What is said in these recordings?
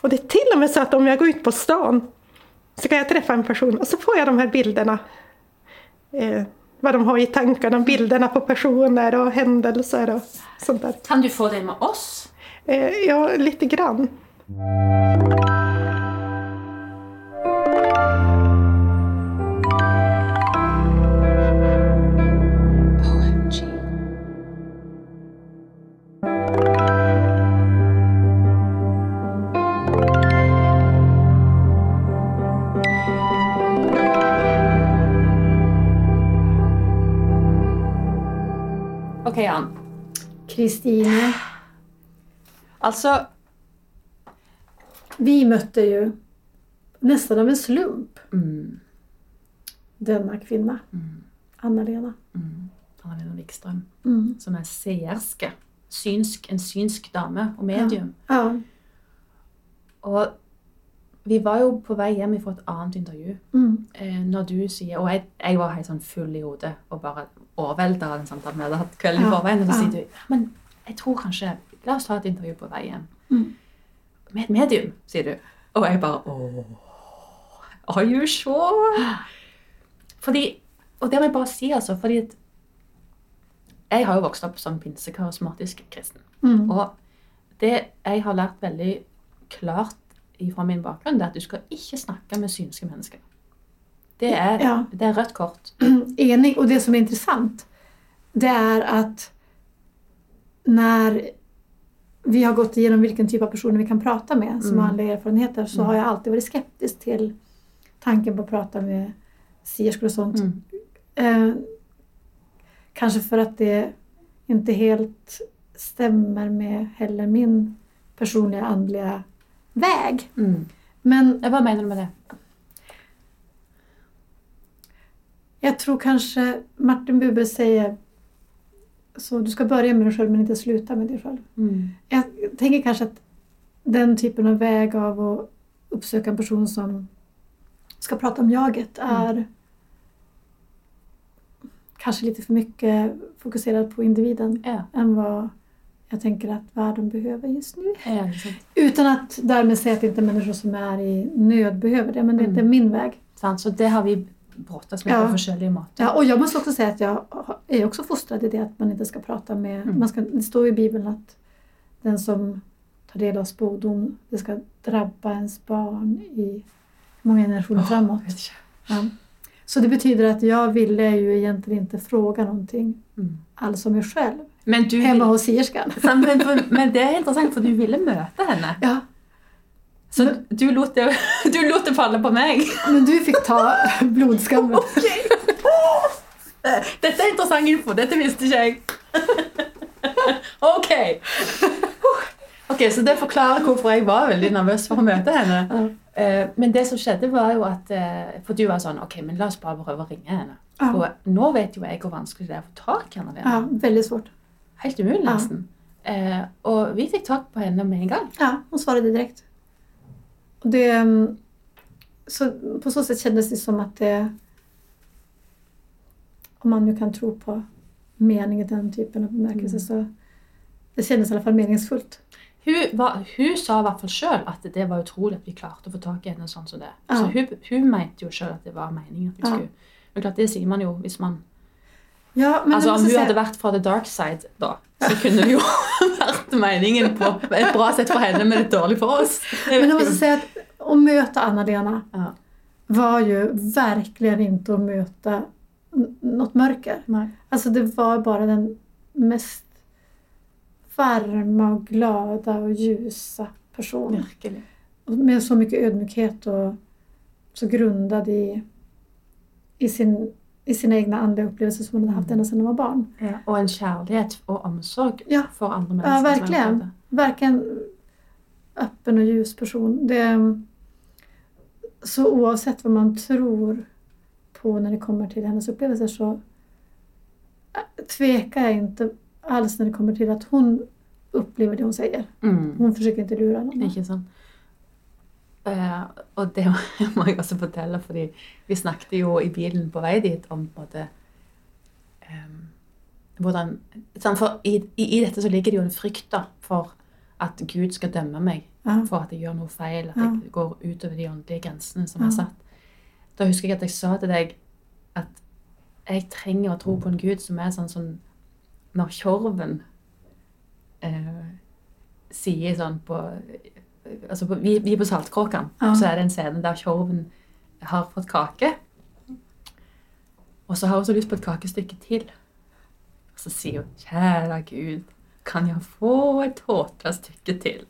Och det är till och med så att om jag går ut på stan så kan jag träffa en person och så får jag de här bilderna. Eh, vad de har i tankarna, bilderna på personer och händelser och sånt där. Kan du få det med oss? Eh, ja, lite grann. Kristine, Alltså, vi mötte ju nästan av en slump mm, denna kvinna, mm, Anna-Lena. mm. Anna-Lena Wikström, Mm. som är seerske. Synsk, en synsk dame och medium. Ja. Og vi var jo på vei hjem fra et annet intervju Mm. eh, når du sier Og jeg, jeg var helt full i hodet og bare overvelda av den samtalen vi hadde hatt kvelden i forveien. Og så sier du Men jeg tror kanskje La oss ta et intervju på vei hjem. Mm. Med et medium, sier du. Og jeg bare Åh, Are you sure? Fordi Og det må jeg bare si, altså. fordi at jeg har jo vokst opp som pinsekarismatisk kristen. Mm. Og det jeg har lært veldig klart fra min bakgrunn, det er at du skal ikke snakke med synske mennesker. Det er, Ja. det er rødt kort. Enig. Och det som är intressant, det är att när vi har gått igenom vilken typ av personer vi kan prata med som Mm. har andliga erfarenheter så Mm. har jag alltid varit skeptisk till tanken på att prata med sierskor och sånt. Mm. Eh, kanske för att det inte helt stämmer med heller min personliga andliga väg. Mm. Men Ja, Hva mener du med det? Jag tror kanske Martin Buber säger så du ska börja med dig själv men inte sluta med dig själv. Mm. Jag tänker kanske att den typen av väg av att uppsöka en person som ska prata om jaget är kanske lite för mycket fokuserad på individen Ja. än vad jag tänker att världen behöver just nu. Ja. Utan att därmed säga att inte människor som är i nöd behöver det, men det är inte Mm. min väg. Så det har vi brottats med Ja. på forskjellige måter. Ja, och jag måste också säga att jag är också fostrad i det att man inte ska prata med... Mm. Man ska, det står i Bibeln att den som tar del av spådom, det ska drabba ens barn i många generationer framåt. Vet ikke. Ja. Så det betyder att jag ville ju egentligen inte fråga någonting Mm. alls om mig själv Men, du hemma hos sierskan. Men, men det er interessant, for du ville møte henne. Ja, Så du lot det, du lot det falle på meg. men du fick ta blodskammen. Dette er interessant info. Dette visste ikke jeg. ok. Ok, Så det forklarer hvorfor jeg var veldig nervøs for å møte henne. Ja. Eh, Men det som skjedde, var jo at eh, For du var sånn Ok, men la oss bare prøve å ringe henne. Ja. Og nå vet jo jeg hvor vanskelig det er å få tak i henne. ja, väldigt svårt. Helt umulig, Ja. nesten. Eh, og vi fikk tak på henne med en gang. Ja, hon svarade direkt. Det, mm, så på så sätt kändes det som att det, om man nu kan tro på mening i den typen av bemärkelse, Mm. så det kändes i alla fall meningsfullt. Hun, var, hun sa i hvert fall sjøl at det var utrolig at vi klarte å få tak i henne sånn som det. Ja. Så hun, hun mente jo sjøl at det var meningen at vi skulle Men klart, det sier man jo hvis man Ja, men Altså jag Om säga, hadde vært fra the dark side, da, så kunne det jo vært meningen på et bra sett for henne, men et dårlig for oss. men jag måste säga att att möta Anna-Lena Ja. var ju verkligen inte att möta något mörker. Nei. Alltså det var bara den mest varma och glada och ljusa personen. Med så mycket ödmjukhet och så grundad i, i, sin, i sina egna andliga upplevelser som hon hade haft ända sedan hon var barn. Ja. Og en kjærlighet og omsorg Ja. for andre Ja, mennesker. som jeg verkligen. Verkligen öppen och ljus person. Det, så oavsett vad man tror på när det kommer till hennes upplevelser så äh, tvekar jag inte alls när det kommer till att hon upplever det hon säger. Mm. Hon försöker inte lura någon. Ikke sant? Eh, og det må jeg også fortelle, fordi vi snakket jo i bilen på vei dit om på en måte em, hvordan For i, i, dette så ligger det jo en frykt da, for at Gud skal dømme meg Ja. for at jeg gjør noe feil, at Ja. jeg går utover de åndelige grensene som Ja. er satt. Da husker jeg at jeg sa til deg at jeg trenger å tro på en gud som er sånn som Når Tjorven eh, sier sånn på Altså på, vi, vi er på Saltkråkan, Ja. så er det en scene der Tjorven har fått kake. Og så har hun så lyst på et kakestykke til. Og så sier hun, kjære Gud, kan jeg få et tårtstykke til?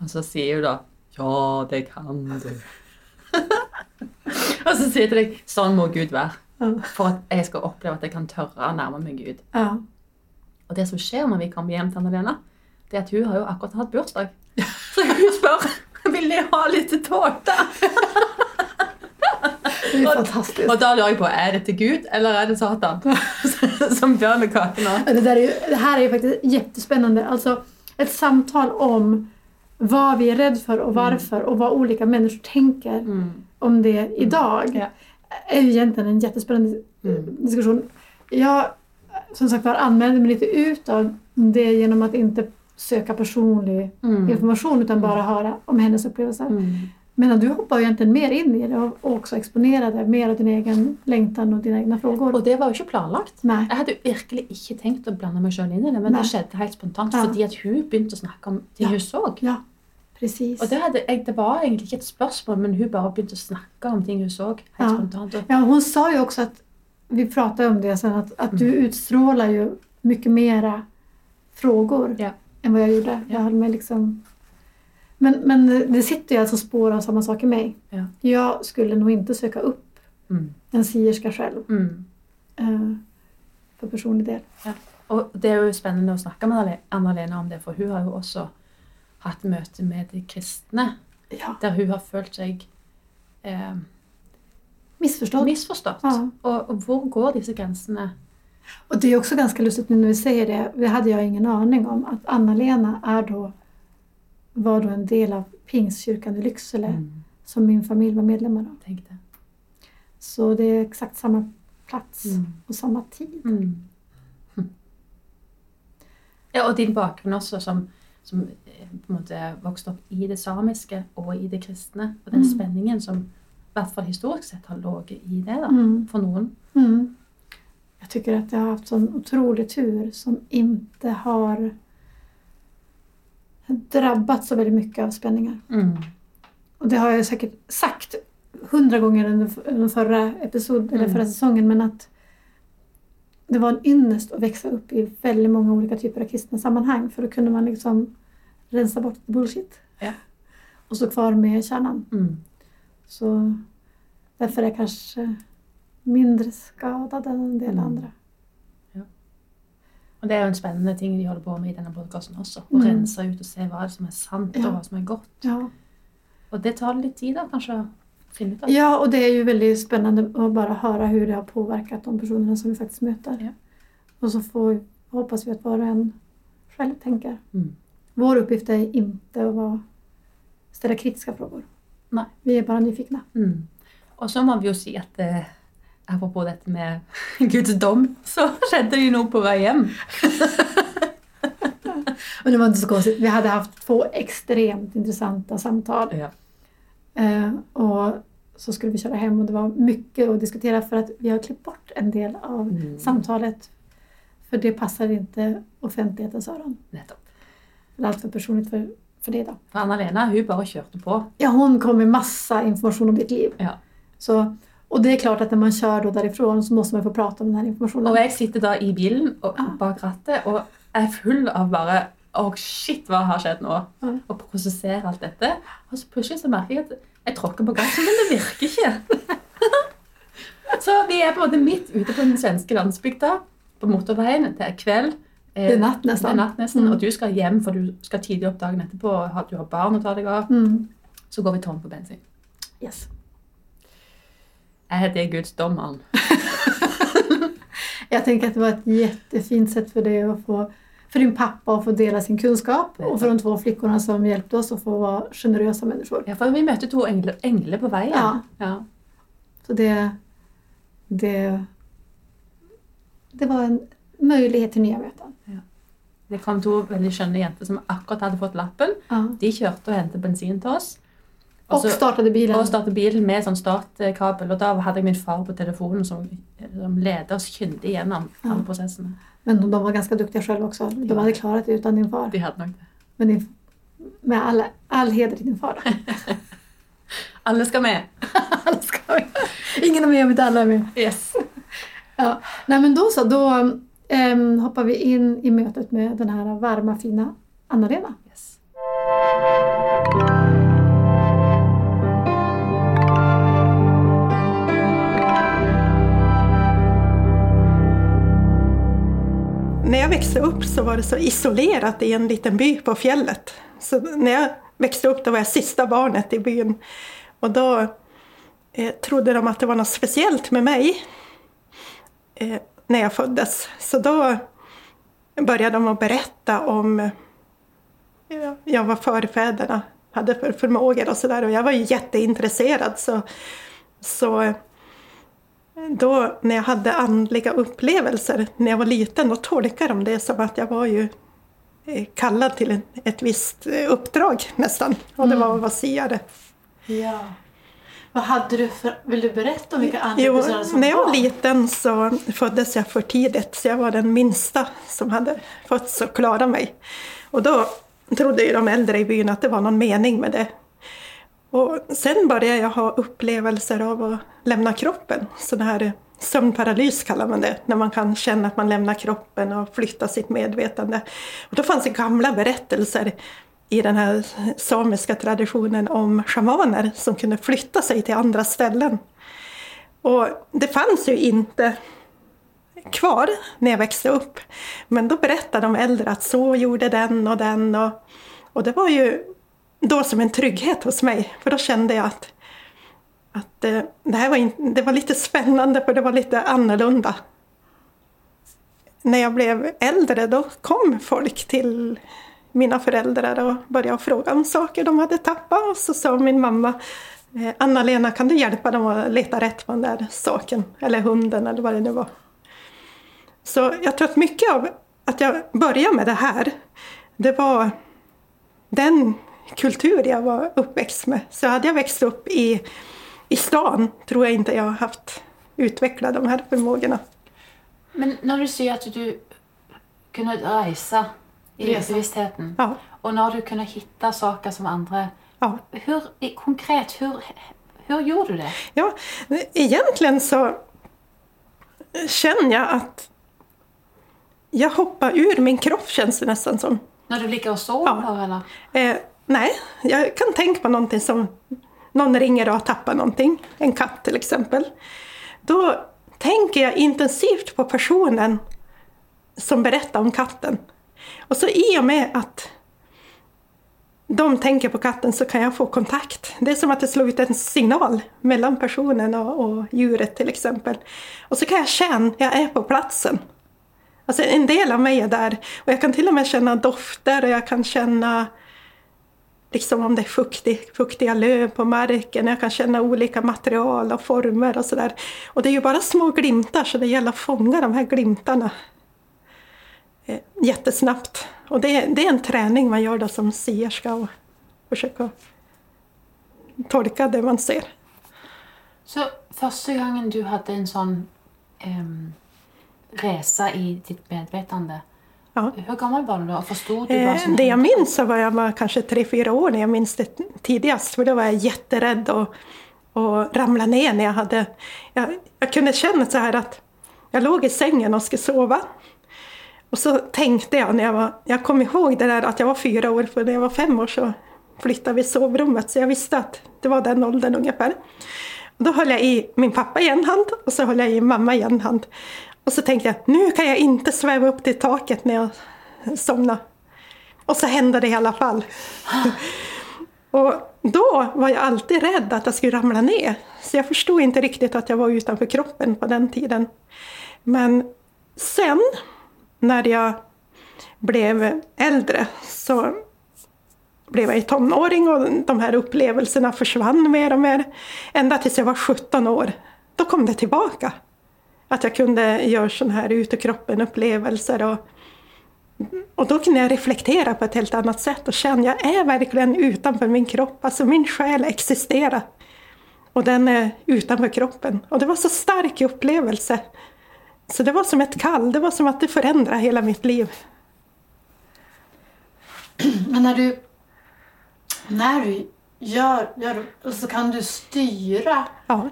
Og så sier hun da, ja, det kan du. og så sier jeg til deg, sånn må Gud være. For at jeg skal oppleve at jeg kan tørre å nærme meg Gud. Ja. Og det som skjer når vi kommer hjem til Anna-Lena, det er at hun har jo akkurat hatt bursdag. Så hun spør, vil jeg ha litt tårte? Det är fantastiskt. Og da lurer jeg på, er det til Gud, eller er det Satan som? Ja, Det, där är ju, det här är ju faktiskt jättespännande. Alltså ett samtal om vad vi är rädda för och varför och vad olika människor tänker Mm. om det idag. Ja. är ju egentligen en jättespännande Mm. diskussion. Jag som sagt var anmälde mig lite ut av det genom att inte söka personlig Mm. information utan bara höra om hennes upplevelser. Mm. Men du hoppar ju egentligen mer in i det och och också exponerade mer av din egen längtan och dina egna frågor. Og det var jo ikke planlagt. Nej. Jeg hadde virkelig ikke tenkt å blande meg selv inn i det, men Nei. det skjedde helt spontant Ja. fordi at hun begynte å snakke om ting Ja. hun så. Ja, precis. Og det, hadde, jeg, det var egentlig ikke et spørsmål, men hun bare begynte å snakke om ting hun så. helt Ja. spontant. Ja, hon sa ju också att, vi pratade om det sen, att, att du utstrålar ju mycket mera frågor Ja. Än vad jag gjorde. Jag höll mig liksom... men, men det sitter ju alltså spår av samma sak i mig. Ja. Jag skulle nog inte söka upp mm. en sierska själv Mm. eh, för personlig del. Og det er jo spennende å snakke med Anna- Anna-Lena om det, for hun har jo også hatt møte med de kristne, Ja. der hun har følt seg eh, Missförstådd. misforstått. Ja. Og, og hvor går disse grensene? Och det är också ganska lustigt nu när vi säger det. Det hade jag ingen aning om. Att Anna-Lena är då, var då en del av Pingstkyrkan i Lycksele Mm. som min familj var medlemmar av. Tenk det. Så det är exakt samma plats Mm. och samma tid. Mm. Ja, og din bakgrunn også, som, som eh, på en måte vokste opp i det samiske og i det kristne. Og den Mm. spenningen som i hvert fall historisk sett har ligget i det da, Mm. for noen. Mm. Jag tycker att jag har haft sån otrolig tur som inte har drabbats så väldigt mycket av spänningar. Mm. Och det har jag säkert sagt hundra gånger under förra episod, eller Mm. förra säsongen, men att det var en ynnest att växa upp i väldigt många olika typer av kristna sammanhang för då kunde man liksom rensa bort bullshit. Ja. Och stå kvar med kärnan. Mm. Så därför är jag kanske mindre skadad än en del Mm. andra. Og det er jo en spennende ting vi holder på med i denne podkasten også. Å Mm. rense ut og se hva som er sant, Ja. og hva som er godt. Ja. Og det tar litt tid da, kanskje, å finne ut ja, och det är ju väldigt spännande att bara höra hur det har påverkat de personerna som vi faktiskt möter. Ja. Och så får, hoppas vi att var och en själv tänker. Mm. Vår uppgift är inte att vara, ställa kritiska frågor. Nej. Vi är bara nyfikna. Mm. Og så må vi jo si at apropos dette med Guds dom, så skjedde det jo noe på vei hjem. Och det var inte så konstigt. Vi hade haft två extremt intressanta samtal. Ja. Eh, och så skulle vi köra hem och det var mycket att diskutera för att vi har klippt bort en del av Mm. samtalet. För det passar inte offentlighetens öron. Nettopp. Det är allt för personligt för, för det då. For Anna-Lena hun bare kjørte på. Ja, hon kom med massa information om ditt liv. Ja. Så, och det är klart att när man kör då därifrån så måste man få prata om den här informationen. Og jeg sitter da i bilen og, Ja. bak rattet og er full av bare Å, shit, hva har skjedd nå? Ja. Og prosesserer alt dette. Og så plutselig så merker jeg at jeg tråkker på gassen, men det virker ikke. så vi er på en midt ute på den svenske landsbygda, på motorveien. Det er kveld. Eh, Det är natt Det nästan. er natt nesten, Mm. og du skal hjem, for du skal tidlig opp dagen etterpå. Du har barn å ta deg av. Mm. Så går vi tom for bensin. Yes. Er det Guds dom, mann? Jag tänker att det var ett jättefint sätt för dig att få för din pappa att få dela sin kunskap och för de två flickorna som hjälpte oss att få vara generösa människor. Ja, for vi to engler, engler på veien. Ja. ja. Så det, det, det var en möjlighet till nya möten. Det kom to veldig skjønne jenter som akkurat hadde fått lappen. Ja. De kjørte og hentet bensin til oss. Och så- startade bilen. Og startet bilen med sånn startkabel. Og da hadde jeg min far på telefonen som, som leder oss kyndig gjennom alle prosessene. Men de, var ganska duktiga själva också. De Ja. hade klarat det utan din far. De hadde nok det. Men din, med all, all heder till din far. då. Alle skal med. Alla ska med. Ingen är med om inte alla är med. Yes. Ja. Nej men då så, då ehm, hoppar vi in i mötet med den här varma fina Anna-Lena. Växte upp så var det så isolerat i en liten by på fjället. Så när jag växte upp då var jag sista barnet i byn. Och då eh, trodde de att det var något speciellt med mig eh, när jag föddes. Så då började de att berätta om eh, ja, vad förfäderna hade för förmågor och sådär. Och jag var ju jätteintresserad. Så, så då när jag hade andliga upplevelser när jag var liten, då tolkade de det som att jag var ju eh, kallad till en, ett visst eh, uppdrag nästan. Och det var att vara siare. Ja. Vad hade du för... Vill du berätta om vilka Jo, episoder som när jag var var? liten så föddes jag för tidigt, så jag var den minsta som hade fötts och klarat mig. Och då trodde ju de äldre i byn att det var någon mening med det. Och sen började jag ha upplevelser av att lämna kroppen. Sån här eh, sömnparalys kallar man det, när man kan känna att man lämnar kroppen och flyttar sitt medvetande. Och då fanns det gamla berättelser i den här samiska traditionen om shamaner som kunde flytta sig till andra ställen. Och det fanns ju inte kvar när jag växte upp. Men då berättade de äldre att så gjorde den och den. Och, och det var ju då som en trygghet hos mig. För då kände jag att, att eh, det här var, in, det var lite spännande för det var lite annorlunda. När jag blev äldre då kom folk till mina föräldrar och började fråga om saker de hade tappat. Och så sa min mamma eh, Anna-Lena kan du hjälpa dem att leta rätt på den där saken? Eller hunden eller vad det nu var. Så jag tror att mycket av att jag började med det här, det var den kultur jag var uppväxt med. Så hade jag växt upp i, i stan tror jag inte jag har haft utvecklat de här förmågorna. Men når du sier at du kunne reise i Resa. bevisstheten, Ja, og når du kunne hitte saker som andre ja. hur, Konkret, hur, hur gjorde du det? Ja, egentligen så känner jag att jag hoppar ur min kropp känns det nästan som. Når du ligger og sover, eller? Nej, jag kan tänka på någonting som någon ringer och har tappat någonting, en katt till exempel. Då tänker jag intensivt på personen som berättar om katten. Och så i och med att de tänker på katten så kan jag få kontakt. Det är som att det slår ut en signal mellan personen och, och djuret till exempel. Och så kan jag känna, jag är på platsen. Alltså en del av mig är där. Och jag kan till och med känna dofter och jag kan känna liksom om det är fuktig, fuktiga löv på marken. Jag kan känna olika material och former och sådär. Och det är ju bara små glimtar så det gäller att fånga de här glimtarna eh, jättesnabbt. Och det, det är en träning man gör då som sierska och försöka tolka det man ser. Så första gången du hade en sån eh, resa i ditt medvetande, Ja. hur gammal var du då? Förstod du vad Eh, som det jag minns så var jag var kanske tre, fyra år när jag minns det tidigast. För då var jag jätterädd och, och ramlade ner när jag hade... Jag, jag kunde känna så här att jag låg i sängen och skulle sova. Och så tänkte jag när jag var... Jag kom ihåg det där att jag var fyra år, för när jag var fem år så flyttade vi sovrummet. Så jag visste att det var den åldern ungefär. Och då höll jag i min pappa i en hand och så höll jag i mamma i en hand. Och så tänkte jag, nu kan jag inte sväva upp till taket när jag somnar. Och så hände det i alla fall. och då var jag alltid rädd att jag skulle ramla ner. Så jag förstod inte riktigt att jag var utanför kroppen på den tiden. Men sen, när jag blev äldre, så blev jag tonåring och de här upplevelserna försvann mer och mer. Ända tills jag var 17 år. Då kom det tillbaka. Att jag kunde göra sådana här ut ur kroppen upplevelser och och då kunde jag reflektera på ett helt annat sätt och känna, jag är verkligen utanför min kropp, alltså min själ existerar. Och den är utanför kroppen. Och det var så stark upplevelse. Så det var som ett kall, det var som att det förändrade hela mitt liv. Men när du, när du gör, gör så kan du styra. Ja.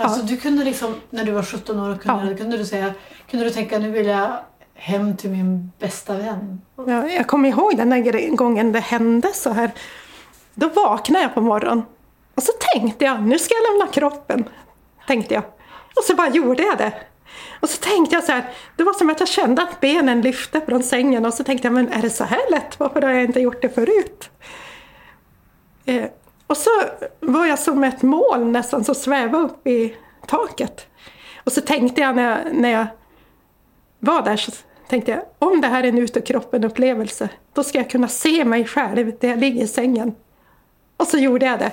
Alltså Ja. du kunde liksom, när du var 17 år, kunde, Ja. kunde du säga, kunde du tänka nu vill jag hem till min bästa vän? Jag, jag kommer ihåg den där gången det hände så här. Då vaknade jag på morgonen och så tänkte jag, nu ska jag lämna kroppen. Tänkte jag. Och så bara gjorde jag det. Och så tänkte jag så här, det var som att jag kände att benen lyfte från sängen och så tänkte jag, men är det så här lätt? Varför har jag inte gjort det förut? Eh, och så var jag som ett moln nästan som svävade upp i taket. Och så tänkte jag när jag, när jag var där så tänkte jag, om det här är en ut ur kroppen upplevelse, då ska jag kunna se mig själv där jag ligger i sängen. Och så gjorde jag det.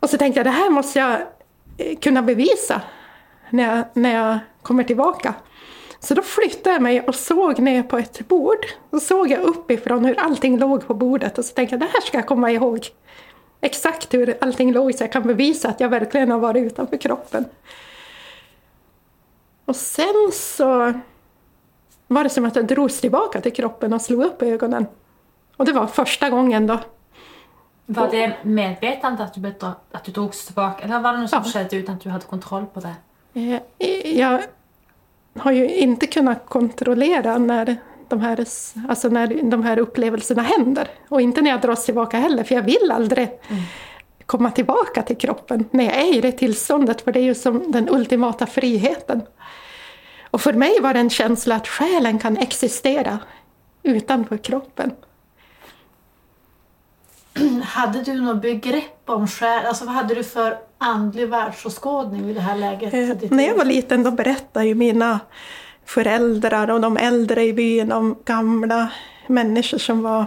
Och så tänkte jag, det här måste jag eh, kunna bevisa när jag, när jag kommer tillbaka. Så då flyttade jag mig och såg ner på ett bord. Så såg jag uppifrån hur allting låg på bordet och så tänkte jag, det här ska jag komma ihåg. Exakt hur allting låg så jag kan bevisa att jag verkligen har varit utanför kroppen. Och sen så var det som att jag drogs tillbaka till kroppen och slog upp ögonen. Och det var första gången då. Var det medvetande att du, att du drogs tillbaka eller var det något som Ja. skedde utan att du hade kontroll på det? Eh, Jag har ju inte kunnat kontrollera när de här, alltså när de här upplevelserna händer. Och inte när jag dras tillbaka heller, för jag vill aldrig komma tillbaka till kroppen när jag är i det tillståndet, för det är ju som den ultimata friheten. Och för mig var det en känsla att själen kan existera utanför kroppen. Hade du något begrepp om själ? Alltså vad hade du för andlig världsåskådning i det här läget? Eh, när jag var liten då berättade ju mina föräldrar och de äldre i byn om gamla människor som var...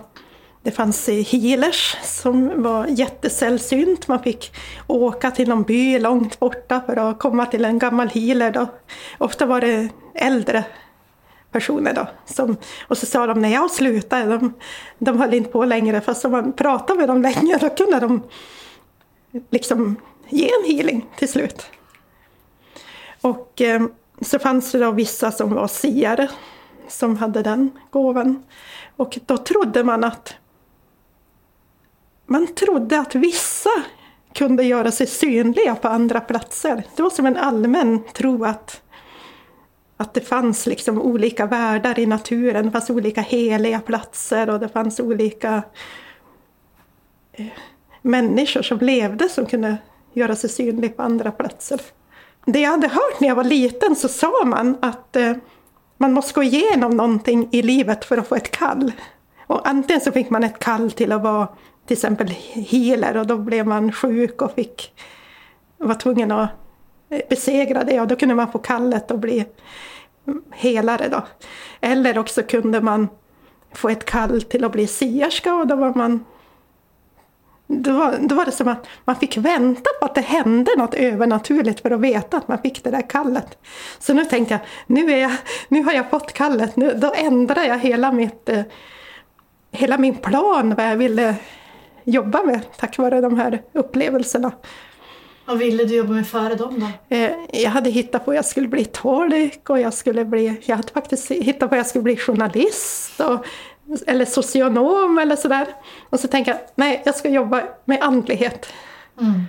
Det fanns healers som var jättesällsynt. Man fick åka till någon by långt borta för att komma till en gammal healer. Då. Ofta var det äldre personer då. Som, och så sa de när jag slutade, de, de höll inte på längre, fast om man pratade med dem länge då kunde de liksom ge en healing till slut. Och eh, så fanns det då vissa som var siare som hade den gåvan. Och då trodde man att man trodde att vissa kunde göra sig synliga på andra platser. Det var som en allmän tro att, att det fanns liksom olika världar i naturen. Det fanns olika heliga platser och det fanns olika eh, människor som levde som kunde göra sig synliga på andra platser. Det jag hade hört när jag var liten så sa man att eh, man måste gå igenom någonting i livet för att få ett kall. Och antingen så fick man ett kall till att vara till exempel healer och då blev man sjuk och fick, var tvungen att besegra det och då kunde man få kallet att bli helare då. Eller också kunde man få ett kall till att bli sierska och då var man då var, då var det som att man fick vänta på att det hände något övernaturligt för att veta att man fick det där kallet. Så nu tänkte jag, nu, är jag, nu har jag fått kallet, nu, då ändrar jag hela, mitt, eh, hela min plan vad jag ville jobba med tack vare de här upplevelserna. Vad ville du jobba med före dem då? Eh, Jag hade hittat på att jag skulle bli tolk och jag, skulle bli, jag hade faktiskt hittat på att jag skulle bli journalist och, eller socionom eller sådär. Och så tänkte jag, nej, jag ska jobba med andlighet. Mm.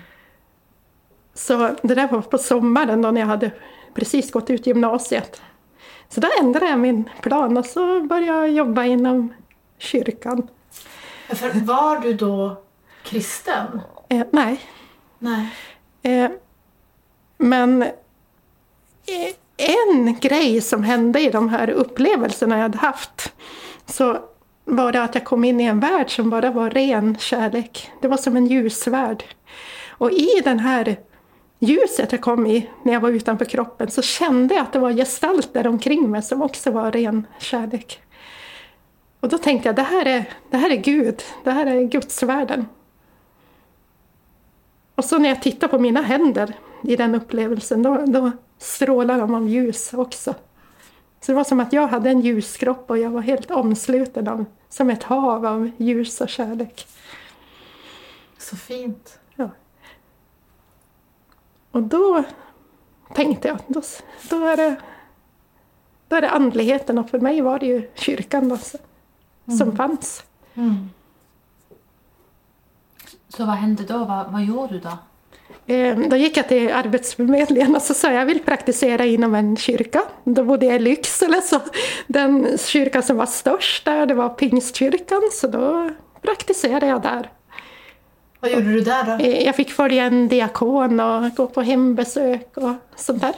Så det där var på sommaren då när jag hade precis gått ut gymnasiet. Så då ändrade jag min plan och så började jag jobba inom kyrkan. För var du då kristen? Eh, nej, Nej. Eh, men eh, en grej som hände i de här upplevelserna jag hade haft så var det att jag kom in i en värld som bara var ren kärlek. Det var som en ljusvärld. Och i den här ljuset jag kom i när jag var utanför kroppen så kände jag att det var gestalter omkring mig som också var ren kärlek. Och då tänkte jag, det här är, det här är Gud, det här är Gudsvärlden. Och så när jag tittar på mina händer i den upplevelsen, då, då strålar de av ljus också. Så det var som att jag hade en ljuskropp och jag var helt omsluten av, som ett hav av ljus och kärlek. Så fint. Och då tänkte jag, då, då, är det, då är det andligheten och för mig var det ju kyrkan då, som fanns. Mm. Så vad hände då? Vad, vad gjorde du då? Eh, Då gick jag till Arbetsförmedlingen och så sa jag vill praktisera inom en kyrka. Då bodde jag i Lycksele, så den kyrkan som var störst där det var Pingstkyrkan, så då praktiserade jag där. Vad gjorde du där då? Eh, Jag fick följa en diakon och gå på hembesök och sånt där.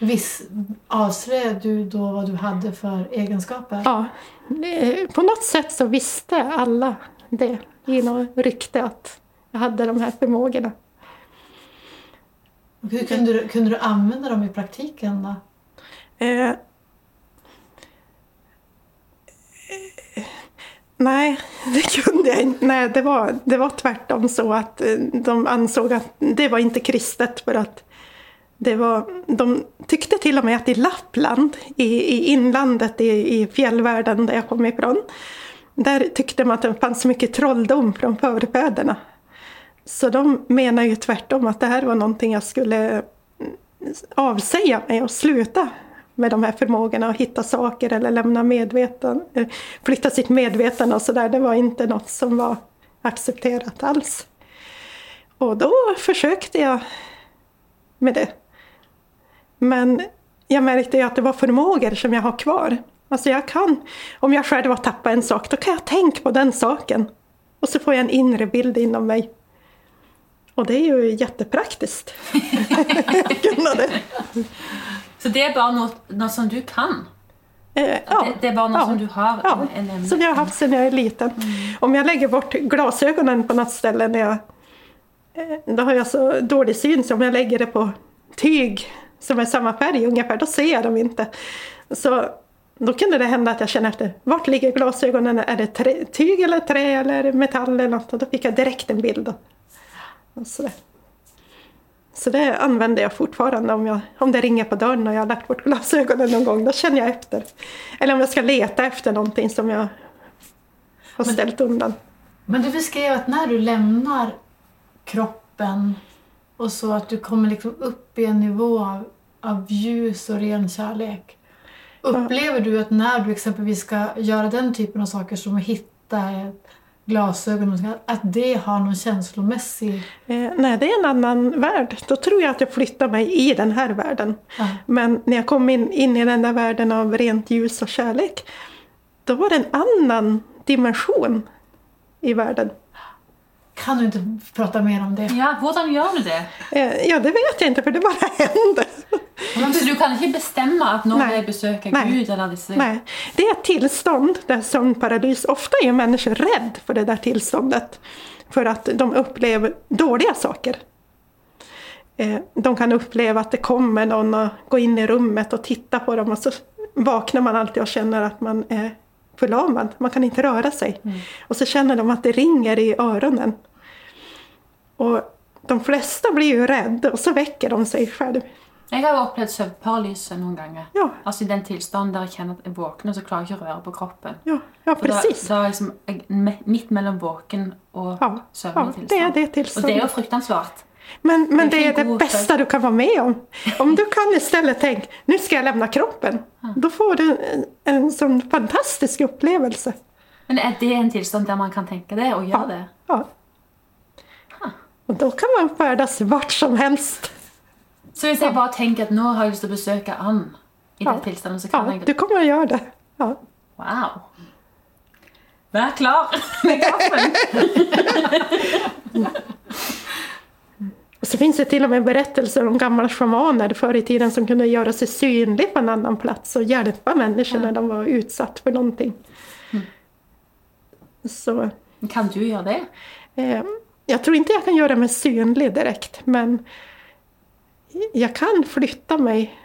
Viss, avslöjade du då vad du hade för egenskaper? Ja, eh, på något sätt så visste alla det i något rykte att jag hade de här förmågorna. Och Hur kunde du, kunde du använda dem i praktiken då? Eh, eh, nej, det kunde jag inte. Nej, det var, det var tvärtom så att eh, de ansåg att det var inte kristet för att det var, de tyckte till och med att i Lappland, i, i inlandet, i, i fjällvärlden där jag kom ifrån, där tyckte man att det fanns så mycket trolldom från förfäderna. Så de menar ju tvärtom att det här var någonting jag skulle avsäga mig och sluta med de här förmågorna att hitta saker eller lämna medveten, flytta sitt medvetande och sådär. Det var inte något som var accepterat alls. Och då försökte jag med det. Men jag märkte ju att det var förmågor som jag har kvar. Alltså jag kan, om jag själv har tappat en sak, då kan jag tänka på den saken. Och så får jag en inre bild inom mig. Och det är ju jättepraktiskt. Kunna det. Så det är bara något, något som du kan? Eh, ja, det, det är bara något ja, som du har? ja, som jag har haft sedan jag är liten. Om jag lägger bort glasögonen på något ställe när jag... eh, Då har jag så dålig syn så om jag lägger det på tyg som är samma färg ungefär, då ser jag dem inte. Så då kunde det hända att jag kände efter, vart ligger glasögonen? Är det trä, tyg eller trä eller metall eller något? Och då fick jag direkt en bild. Och, sådär. Så det använder jag fortfarande om, jag, om det ringer på dörren och jag har lagt bort glasögonen någon gång. Då känner jag efter. Eller om jag ska leta efter någonting som jag har ställt undan. Men du beskrev att när du lämnar kroppen och så att du kommer liksom upp i en nivå av, av ljus och ren kärlek. Upplever du att när du exempelvis ska göra den typen av saker som att hitta ett glasögon, att det har någon känslomässig... Eh, nej, det är en annan värld. Då tror jag att jag flyttar mig i den här världen. Ja. Men när jag kom in, in i den där världen av rent ljus och kärlek, då var det en annan dimension i världen. Kan du inte prata mer om det? Ja, hur gör du det? Eh, ja, det vet jag inte, för det bara Så du kan inte bestämma att någon Nej. besöka Nej. Gud eller disse Nej, det är ett tillstånd, det är sömnparalys. Ofta är människor rädda för det där tillståndet. För att de upplever dåliga saker. Eh, De kan uppleva att det kommer någon och går in i rummet och tittar på dem och så vaknar man alltid och känner att man är förlamad. Man kan inte röra sig. Och så känner de att det ringer i öronen. Och de flesta blir ju rädda och så väcker de sig själv. Jeg har jo opplevd søvnparalyse noen ganger. Ja, Altså i den tilstanden der jeg kjenner at jeg våkner, så klarer jeg ikke å røre på kroppen. ja, ja For da, precis. da er liksom jeg midt mellom våken og Ja, ja, søvnig det är tilstand. det Og det er jo fruktansvært. Men, men Det det är är det bästa du kan vara med om. Om du kan istället tänka, nu ska jag lämna kroppen. Då får du en, en sån fantastisk upplevelse. Men er det en tilstand der man kan tenke det og gjøre det? Ja. Och då kan man färdas vart som helst. Så hvis jeg bare tenker at nå har jeg lyst til å besøke Ann i Ja. den tilstanden, så kan Ja, du kommer att göra det. Ja. Wow! Vær klar med kaffen! Och så finns det till och med berättelser om gamla shamaner förr i tiden som kunde göra sig synlig på en annan plats och hjälpa människor när de var utsatt för någonting. Så Kan du gjøre det? Eh, jag tror inte jag kan göra mig synlig direkt, men jag kan flytta mig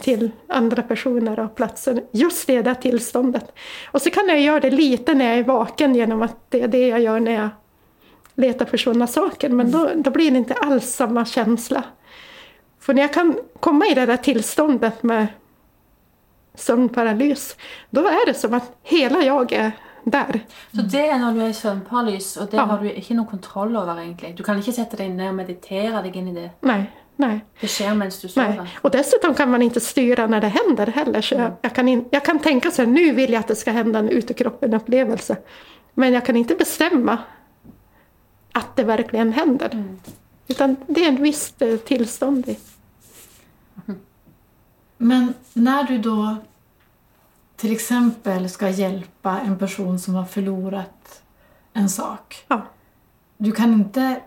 till andra personer och platser just i det där tillståndet. Och så kan jag göra det lite när jag är vaken genom att det är det jag gör när jag letar försvunna saker, men då, då blir det inte alls samma känsla. För när jag kan komma i det där tillståndet med sömnparalys, då är det som att hela jag är där. Så det er når du er i søvnparalys, og det Ja. har du ikke noe kontroll over, egentlig. Du kan ikke sette deg ned og meditere deg inn i det. Nej, nej. Det skjer mens du Nej. sover. Och dessutom kan man inte styra när det händer heller. Så jag, jag, kan in, jag kan tänka så här, nu vill jag att det ska hända en utekroppen-upplevelse. Men jag kan inte bestämma att det verkligen händer. Utan det är ett visst eh, tillstånd i. Men när du då till exempel ska hjälpa en person som har förlorat en sak. Ja. Du kan inte...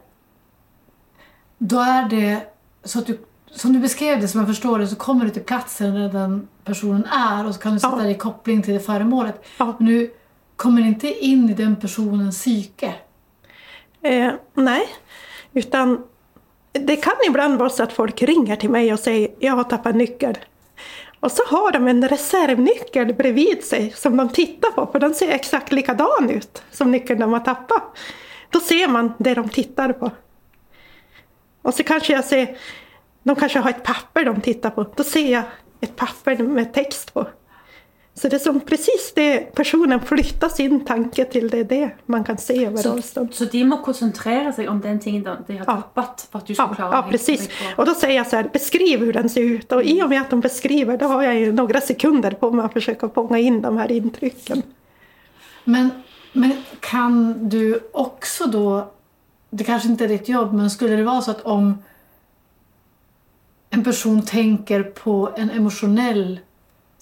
Då är det så att du, som du beskrev det, som jag förstår det, så kommer du till platsen där den personen är och så kan du sätta Ja. dig i koppling till det föremålet. Ja. Men du kommer inte in i den personens psyke. Eh, nej, utan det kan ibland vara så att folk ringer till mig och säger jag har tappat nyckel. Och så har de en reservnyckel bredvid sig som de tittar på, för den ser exakt likadan ut som nyckeln de har tappat. Då ser man det de tittar på. Och så kanske jag ser, de kanske har ett papper de tittar på, då ser jag ett papper med text på. Så det är som precis det personen flyttar sin tanke till, det är det man kan se över Så, avstånd. så de må konsentrere seg om den tingen de- de har Ja. tappet, for at du skal Ja, klare ja precis. Och då säger jag så här, beskriv hur den ser ut. Och i och med att de beskriver, då har jag ju några sekunder på mig att försöka fånga in de här intrycken. Men, men kan du också då, det kanske inte är ditt jobb, men skulle det vara så att om en person tänker på en emotionell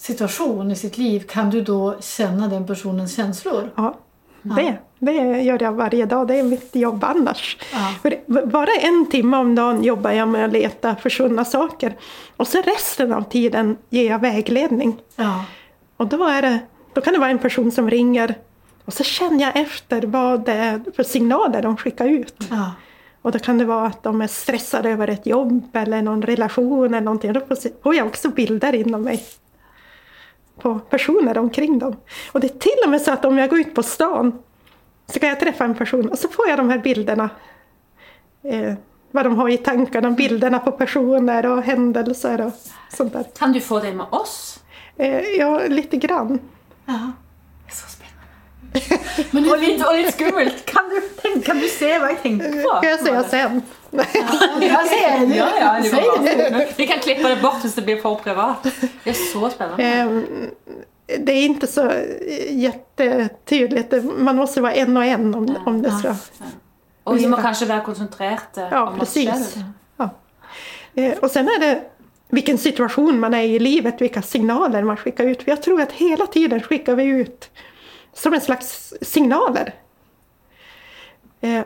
situation i sitt liv, kan du då känna den personens känslor? Ja, det, det gör jag varje dag. Det är mitt jobb annars. Ja. Bara en timme om dagen jobbar jag med att leta försvunna saker. Och sen resten av tiden ger jag vägledning. Ja. Och då, är det, då kan det vara en person som ringer och så känner jag efter vad det är för signaler de skickar ut. ja. Och då kan det vara att de är stressade över ett jobb eller någon relation eller någonting. Då får jag också bilder inom mig. På personer omkring dem. Och det är till och med så att om jag går ut på stan så kan jag träffa en person och så får jag de här bilderna. Eh, vad de har i tankarna, bilderna på personer och händelser och sånt där. Kan du få det med oss? Eh, ja, lite grann. ja. Det så spennende. Men Og litt, og litt skummelt. Kan du, kan du se hva jeg tenker på? kan jag säga sen. jag ser det. Ja, ja, det Säg det. Vi kan klippe det bort hvis det blir for privat. Det er så spennende. Eh, det är inte så jättetydligt. Man måste vara en och en om, om det ska... Og vi må kanskje være konsentrerte Ja, om oss precis. selv. Ja. Eh, Och sen är det vilken situation man är i i livet, vilka signaler man skickar ut. För jag tror att hela tiden skickar vi ut som en slags signaler. Eh,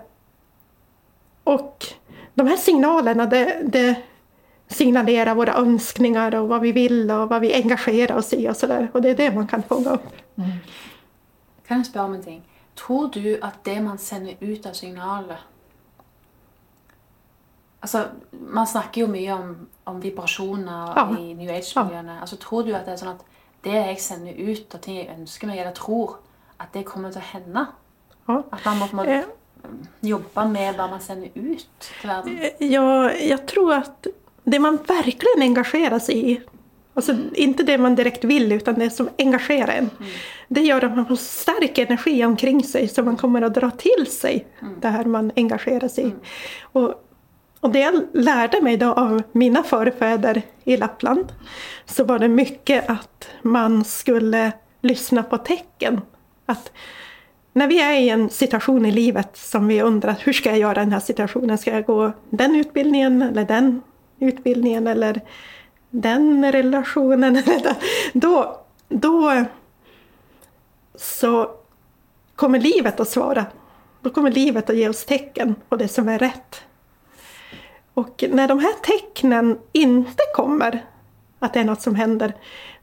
Och de här signalerna, det, det signalerar våra önskningar och vad vi vill och vad vi engagerar oss i och sådär. Och det är det man kan fånga upp. Kan jeg spørre om en ting? Tror du at det man sender ut av signaler Altså, Man snakker jo mye om, om vibrasjoner Ja. i New Age-miljøene. Altså, tror du at det er sånn at det jeg sender ut av ting jeg ønsker meg, eller tror, at det kommer å hende? Ja. At man må på jobbe med hva man sender ut til verden? Jag, jag tror att det man verkligen engagerar sig i, alltså inte det man direkt vill utan det som engagerar en, det gör att man får stark energi omkring sig så man kommer att dra till sig det här man engagerar sig i. Och, och det jag lärde mig då av mina förfäder i Lappland så var det mycket att man skulle lyssna på tecken. Att när vi är i en situation i livet som vi undrar hur ska jag göra i den här situationen? Ska jag gå den utbildningen eller den utbildningen eller den relationen? Då, då så kommer livet att svara. Då kommer livet att ge oss tecken på det som är rätt. Och när de här tecknen inte kommer, att det är något som händer,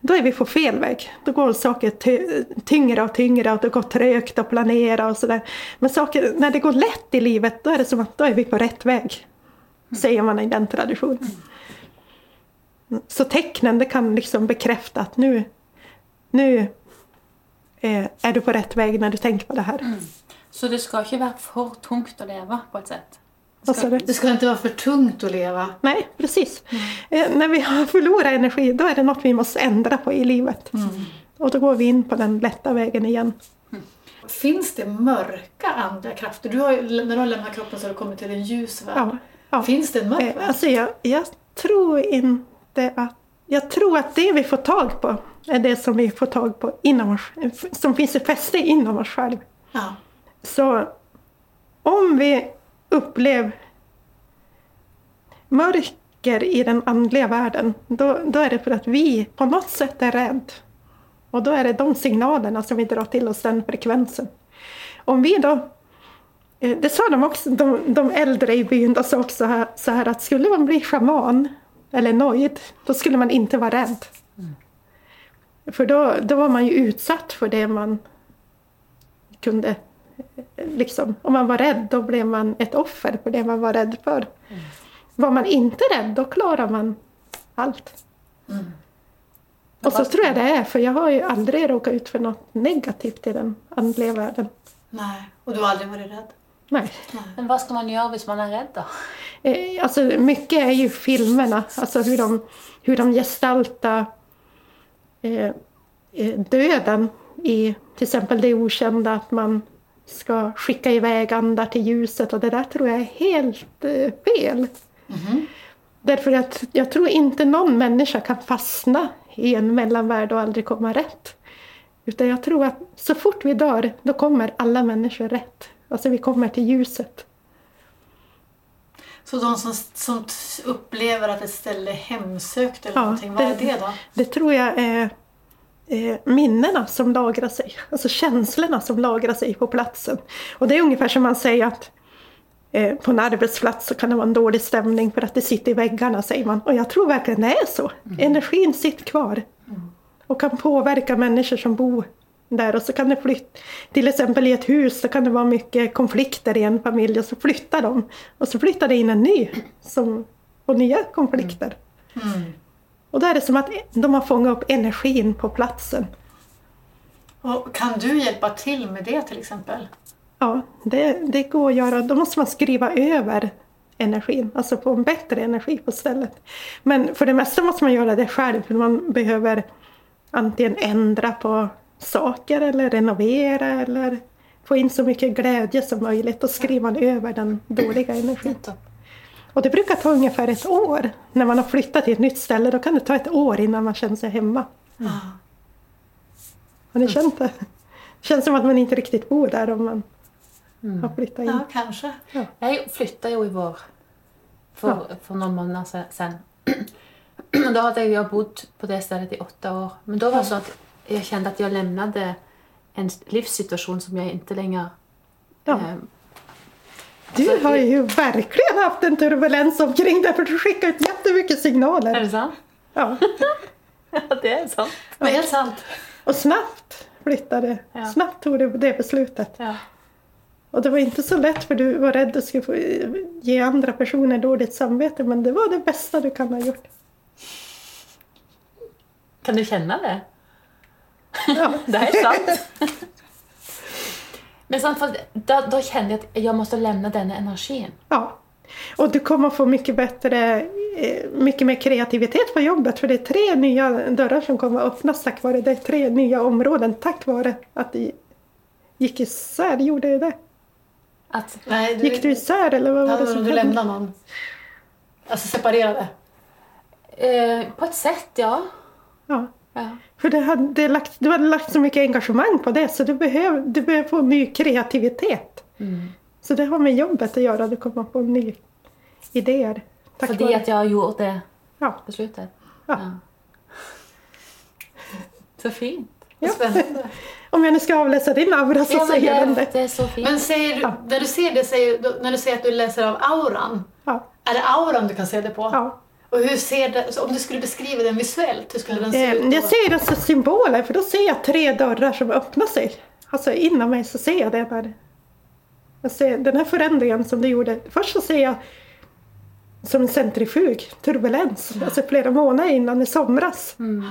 då är vi på fel väg. Då går saker ty- tyngre och tyngre och det går trögt att planera och sådär. Men saker, när det går lätt i livet, då är det som att då är vi på rätt väg. Säger man i den traditionen. Så tecknen, det kan liksom bekräfta att nu, nu eh, är du på rätt väg när du tänker på det här. Så det skal ikke være for tungt å leve, på et sett? Vad sa du? Det ska inte vara för tungt att leva. Nej, precis. Eh, när vi har förlorat energi, då är det något vi måste ändra på i livet. Och då går vi in på den lätta vägen igen. Finns det mörka andliga krafter? Du har, när du har lämnat kroppen så har du kommit till en ljus värld. Ja, ja. Finns det en mörk Eh, värld? Alltså jag, jag tror inte att... Jag tror att det vi får tag på är det som vi får tag på inom oss, som finns i fäste inom oss själva. Ja. Så om vi upplever mörker i den andliga världen, då, då är det för att vi på något sätt är rädda. Och då är det de signalerna som vi drar till oss, den frekvensen. Om vi då eh, det sa de också, de, de äldre i byn, de sa också här, så här att skulle man bli shaman eller nöjd, då skulle man inte vara rädd. För då, då var man ju utsatt för det man kunde liksom, om man var rädd då blev man ett offer för det man var rädd för. Var man inte rädd då klarar man allt. Och så tror jag det är, för jag har ju aldrig råkat ut för något negativt i den andliga världen. Nej. Och du har aldrig varit rädd? Nej. Men vad ska man göra om man är rädd då? Eh, Alltså mycket är ju filmerna, alltså hur de, hur de gestaltar eh, eh, döden i till exempel det okända att man ska skicka iväg andar till ljuset och det där tror jag är helt eh, fel. Därför att jag tror inte någon människa kan fastna i en mellanvärld och aldrig komma rätt. Utan jag tror att så fort vi dör, då kommer alla människor rätt. Alltså vi kommer till ljuset. Så de som, som upplever att ett ställe är hemsökt eller Ja, någonting, vad är det- det då? Det tror jag är eh, minnena som lagrar sig, alltså känslorna som lagrar sig på platsen. Och det är ungefär som man säger att eh, på en arbetsplats så kan det vara en dålig stämning för att det sitter i väggarna, säger man. Och jag tror verkligen det är så. Energin sitter kvar och kan påverka människor som bor där och så kan det flytta, till exempel i ett hus så kan det vara mycket konflikter i en familj och så flyttar de och så flyttar det in en ny som, och nya konflikter. Och då är det som att de har fångat upp energin på platsen. Och kan du hjälpa till med det till exempel? Ja, det, det går att göra. Då måste man skriva över energin, alltså få en bättre energi på stället. Men för det mesta måste man göra det själv, för man behöver antingen ändra på saker eller renovera eller få in så mycket glädje som möjligt och skriva över den dåliga energin. Och det brukar ta ungefär ett år. När man har flyttat till ett nytt ställe, då kan det ta ett år innan man känner sig hemma. Ja. Har ni känt det? Känns som att man inte riktigt bor där om man har flyttat in. ja, kanske. Jeg flytta jo i vår for, for noen måneder se- sen. Da hadde jeg jo bodd på det stedet i åtte år. Men da var det sånn at jeg kjente at jeg lämnade en livssituasjon som jeg ikke lenger Ja. eh, Du har ju verkligen haft en turbulens omkring dig för du skickar ut jättemycket Er signaler. det sant? Ja. Ja, det er sant. Men helt sant. Och snabbt flyttade, Ja. snabbt tog du det beslutet. Ja. Och det var inte så lätt för du var rädd att du skulle få ge andra personer dåligt samvete men det var det bästa du kan ha gjort. Kan du kjenne det? Ja. Det er sant. Men sant, for da, da kjente jeg at jeg måtte lämna denne energien. Ja. Och du kommer få mycket bättre, eh, mycket mer kreativitet på jobbet för det är tre nya dörrar som kommer att öppnas tack vare det. Tre nya områden tack vare att det gick isär. Gjorde det det? At, Nej, du, Gick du isär eller vad var det som du hände? lämnar någon. Alltså separerade. eh, på et sett, ja. Ja. ja. För det hade, det lagt, du hade lagt så mycket engagemang på det så du behöver, du behöver få ny kreativitet. Mm. Så det har med jobbet att göra. Du kommer få nya idéer. Tack Fordi vare. at jeg gjorde det Ja. beslutet. Ja. Så fint. Ja. Spännande. Om jag nu ska avläsa din aura så Ja, men säger den det, det. det är så fint. Men säger du, när du ser det, säger, när du säger att du läser av auran, Ja. är det auran du kan se det på? Ja. Och hur ser det, om du skulle beskriva den visuellt, hur skulle den se Eh, ut? då? Jag ser det som symboler för då ser jag tre dörrar som öppnar sig. Alltså inom mig så ser jag det där. Jag ser den här förändringen som du gjorde. Först så ser jag som en centrifug, turbulens. Alltså flera månader innan i somras. Mm.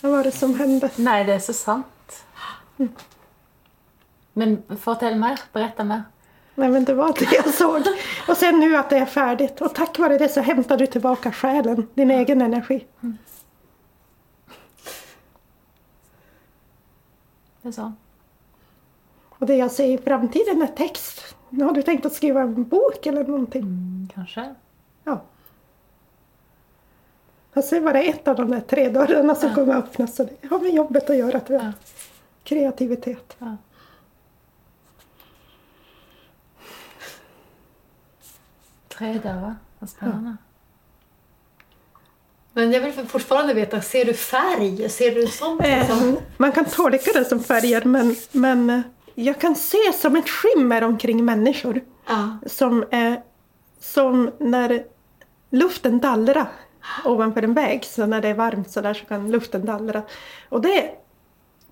Vad var det som hände? Nej, det är så sant. Men fortell mer, berätta mer. Nej men det var det jag såg. Och sen nu att det är färdigt. Och tack vare det så hämtar du tillbaka själen, din egen energi. Det är så. Och det jag ser i framtiden är text. Nu har du tänkt att skriva en bok eller någonting? Mm, kanske. Ja. Sen var det ett av de där tre dörrarna som kommer att öppnas. Så det har med jobbet att göra tror jag. Ja. Kreativitet. Ja. Tre dörrar. Vad spännande. Men jag vill fortfarande veta, ser du färg? Ser du sånt? Eh, Liksom? man kan tolka det som färger men, men eh, jag kan se som ett skimmer omkring människor. Ja. Som, är, som när luften dallrar ovanför en väg. Så när det är varmt så där så kan luften dallra. Och det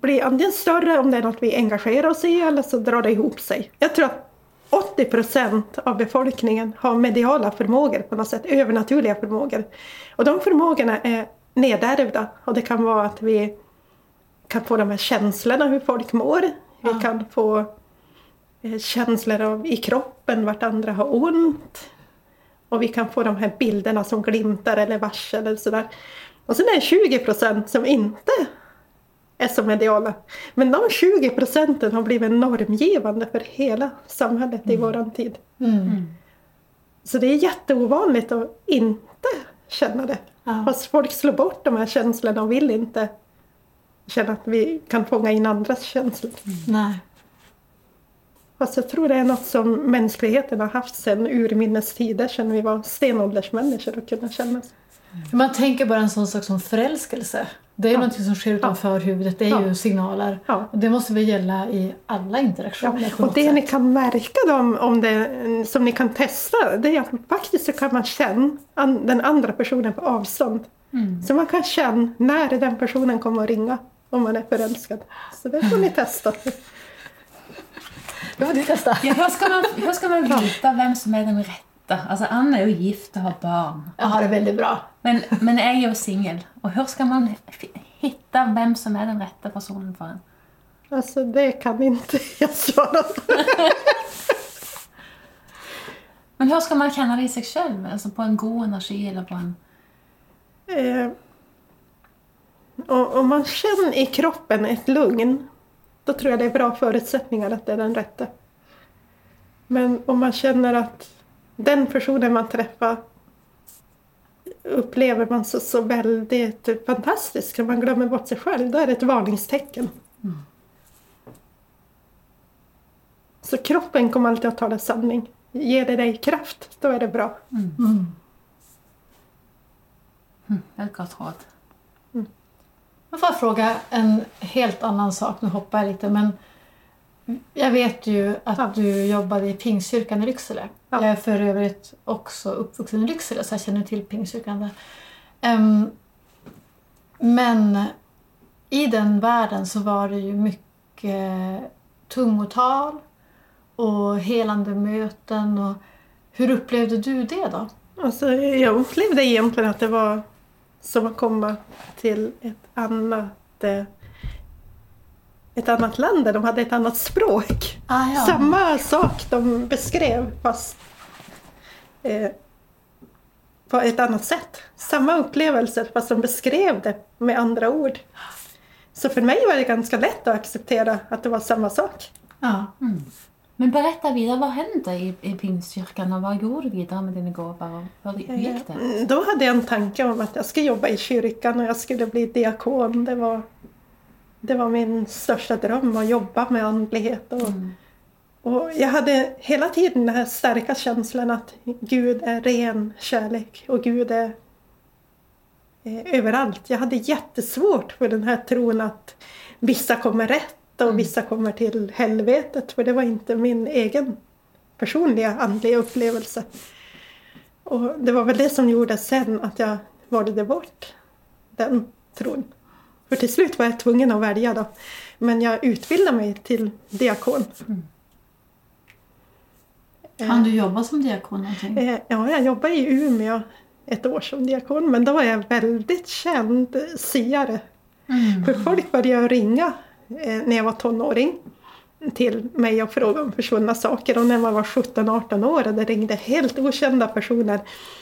blir antingen större om det är något vi engagerar oss i eller så drar det ihop sig. Jag tror att 80 procent av befolkningen har mediala förmågor på något sätt, övernaturliga förmågor. Och de förmågorna är nedärvda och det kan vara att vi kan få de här känslorna hur folk mår. Vi Ja. kan få eh, känslor av i kroppen vart andra har ont. Och vi kan få de här bilderna som glimtar eller varsel eller sådär. Och sen är det 20 procent som inte är så mediala. Men de 20 procenten har blivit normgivande för hela samhället i våran tid. Mm. Så det är jätteovanligt att inte känna det. Ja. Fast folk slår bort de här känslorna och vill inte känna att vi kan fånga in andras känslor. Nej. Fast jag tror det är något som mänskligheten har haft sedan urminnes tider, sedan vi var stenåldersmänniskor och kunna känna. Man tänker bara en sån sak som förälskelse. Det är ju någonting som sker utanför huvudet. Det är Ja. ju signaler. Ja. Och det måste väl gälla i alla interaktioner Ja, och det sätt. ni kan märka då, om, det, som ni kan testa, det är att faktiskt så kan man känna den andra personen på avstånd. Så man kan känna när den personen kommer att ringa om man är förälskad. Så det får ni testa. Det får du testa. Ja, hur, ska man, hur ska man veta vem som är den rätta? Alltså, Anna är ju gift och har barn. Jag har det väldigt bra. Men, men jag är ju singel. Och hur ska man hitta vem som är den rätta personen för en? Alltså det kan inte jag svara på. Men hur ska man känna det i sig själv? Alltså på en god energi eller på en... Eh, om man känner i kroppen ett lugn, då tror jag det är bra förutsättningar att det är den rätta. Men om man känner att den personen man träffar upplever man så, så väldigt fantastisk, när man glömmer bort sig själv, då är det ett varningstecken. Så kroppen kommer alltid att tala sanning. Ger det dig kraft, då är det bra. Mm. Ett gott råd. Jag får fråga en helt annan sak. Nu hoppar jag lite. Men jag vet ju att Ja. du jobbade i Pingstkyrkan i Lycksele. Ja. Jag är för övrigt också uppvuxen i Lycksele så jag känner till Pingstkyrkan där. Ehm, men i den världen så var det ju mycket tungotal och helande möten. Och hur upplevde du det då? Alltså, jag upplevde egentligen att det var som att komma till ett annat, eh, ett annat land där de hade ett annat språk. Ah, ja. Samma sak de beskrev fast eh, på ett annat sätt. Samma upplevelse fast de beskrev det med andra ord. Så för mig var det ganska lätt att acceptera att det var samma sak. Ja. Men berätta vidare, vad hände i, i Pingstkyrkan och vad gjorde du vidare med dina gåvor? Hur, gick det? Mm, Då hade jag en tanke om att jag skulle jobba i kyrkan och jag skulle bli diakon. Det var, det var min största dröm att jobba med andlighet. Och, Mm. och jag hade hela tiden den här starka känslan att Gud är ren kärlek och Gud är eh, överallt. Jag hade jättesvårt för den här tron att vissa kommer rätt och vissa kommer till helvetet. För det var inte min egen personliga andliga upplevelse. Och det var väl det som gjorde sen att jag valde bort den tron. För till slut var jag tvungen att välja då. Men jag utbildade mig till diakon. Kan du jobba som diakon någonting? Eh, Ja, jag jobbade i Umeå ett år som diakon, men då var jag väldigt känd siare. För folk började ringa eh, när jag var tonåring till mig och fråga om försvunna saker. Och när man var 17-18 år och det ringde helt okända personer.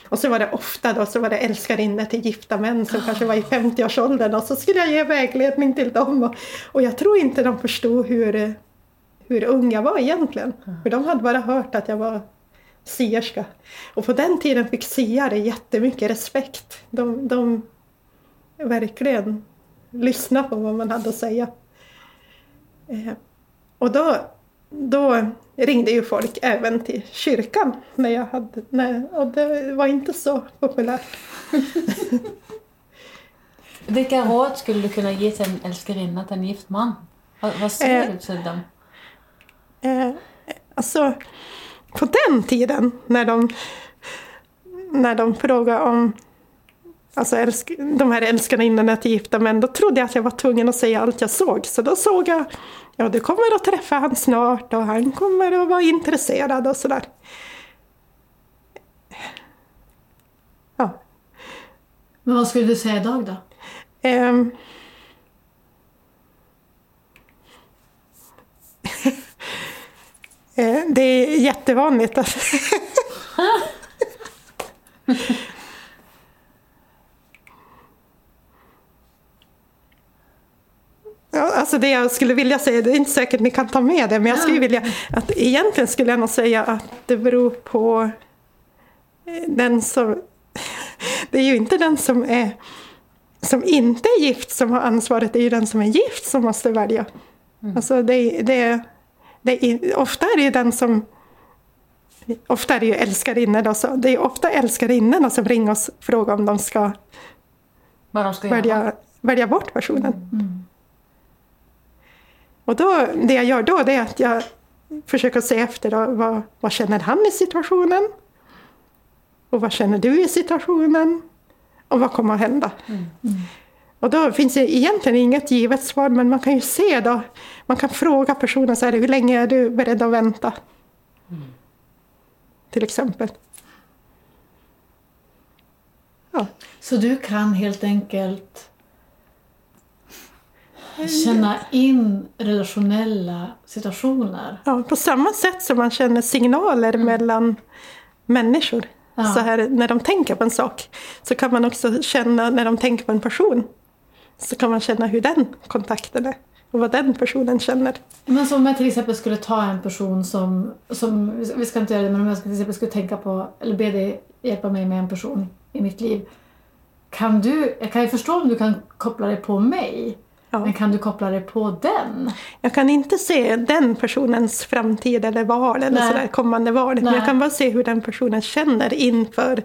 Och så var det ofta då, så var det älskarinnor till gifta män som kanske var i 50-årsåldern och så skulle jag ge vägledning till dem. Och, och jag tror inte de förstod hur, eh, hur ung jag var egentligen. För de hade bara hört att jag var sierska. Och på den tiden fick siare jättemycket respekt. De, de verkligen lyssnade på vad man hade att säga. Och då, då ringde ju folk även till kyrkan. När jag hade, när, och det var inte så populärt. Vilka råd skulle du kunna ge till en älskarinna till en gift man? Vad, vad säger Eh. du till dem? Eh, alltså, på den tiden när de, när de frågade om alltså älsk, de här älskarinnorna till gifta män, då trodde jag att jag var tvungen att säga allt jag såg. Så då såg jag, ja du kommer att träffa han snart och han kommer att vara intresserad och sådär. Ja. Men vad skulle du säga idag då? Eh, Det är jättevanligt Ja, alltså det jag skulle vilja säga, det är inte säkert ni kan ta med det, men jag skulle vilja att egentligen skulle jag nog säga att det beror på eh, den som... Det är ju inte den som är som inte är gift som har ansvaret, det är ju den som är gift som måste välja. Alltså det, det, det är, ofta är det ju den som... Ofta är det ju älskarinnor då, så det är ofta älskarinnorna som ringer oss och frågar om de ska Vad de ska göra? välja, välja bort personen. Och då, det jag gör då det är att jag försöker se efter då, vad, vad känner han i situationen? Och vad känner du i situationen? Och vad kommer att hända? Och då finns det egentligen inget givet svar, men man kan ju se då. Man kan fråga personen så här, hur länge är du beredd att vänta? Till exempel. Ja. Så du kan helt enkelt känna in relationella situationer? Ja, på samma sätt som man känner signaler mellan människor. Ja. Så här, när de tänker på en sak så kan man också känna när de tänker på en person. Så kan man känna hur den kontakten är och vad den personen känner. Men som om jag till exempel skulle ta en person som, som vi ska inte göra det, men om jag till exempel skulle tänka på, eller be dig hjälpa mig med en person i mitt liv. Kan du, jag kan ju förstå om du kan koppla dig på mig, Ja. men kan du koppla dig på den? Jag kan inte se den personens framtid eller val eller Nej. sådär, kommande val. Men Nej. jag kan bara se hur den personen känner inför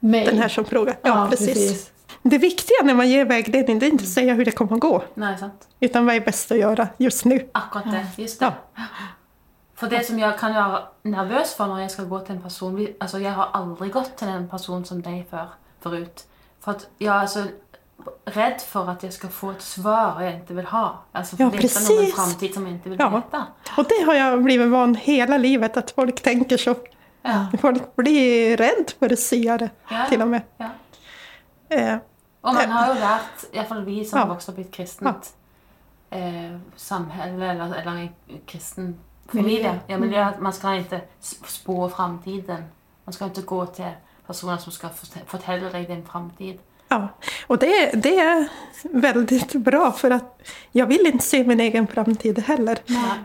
Mig? den här som frågar. Ja, precis. Det viktiga när man ger vägledning det är inte att säga hur det kommer att gå. Nej, sant. Utan vad är bäst att göra just nu. Akkurat det. Just det. För det som jag kan vara nervös för när jag ska gå till en person, alltså jag har aldrig gått till en person som dig för, förut. För att jag är så rädd för att jag ska få ett svar jag inte vill ha. Alltså Ja, veta någon precis. framtid som jag inte vill Ja. veta. Och det har jag blivit van hela livet att folk tänker så. Ja. Folk blir rädd för siare Ja. till och med. Ja. Eh, Och man har ju lärt, i alla fall vi som Ja. vuxit upp i ett kristet eh, samhälle eller, eller i kristen familie, ja, miljö, att man ska inte sp- spå framtiden. Man ska inte gå till personer som ska fort- fortälla dig din framtid. Ja. Och det, det är väldigt bra för att jag vill inte se min egen framtid heller.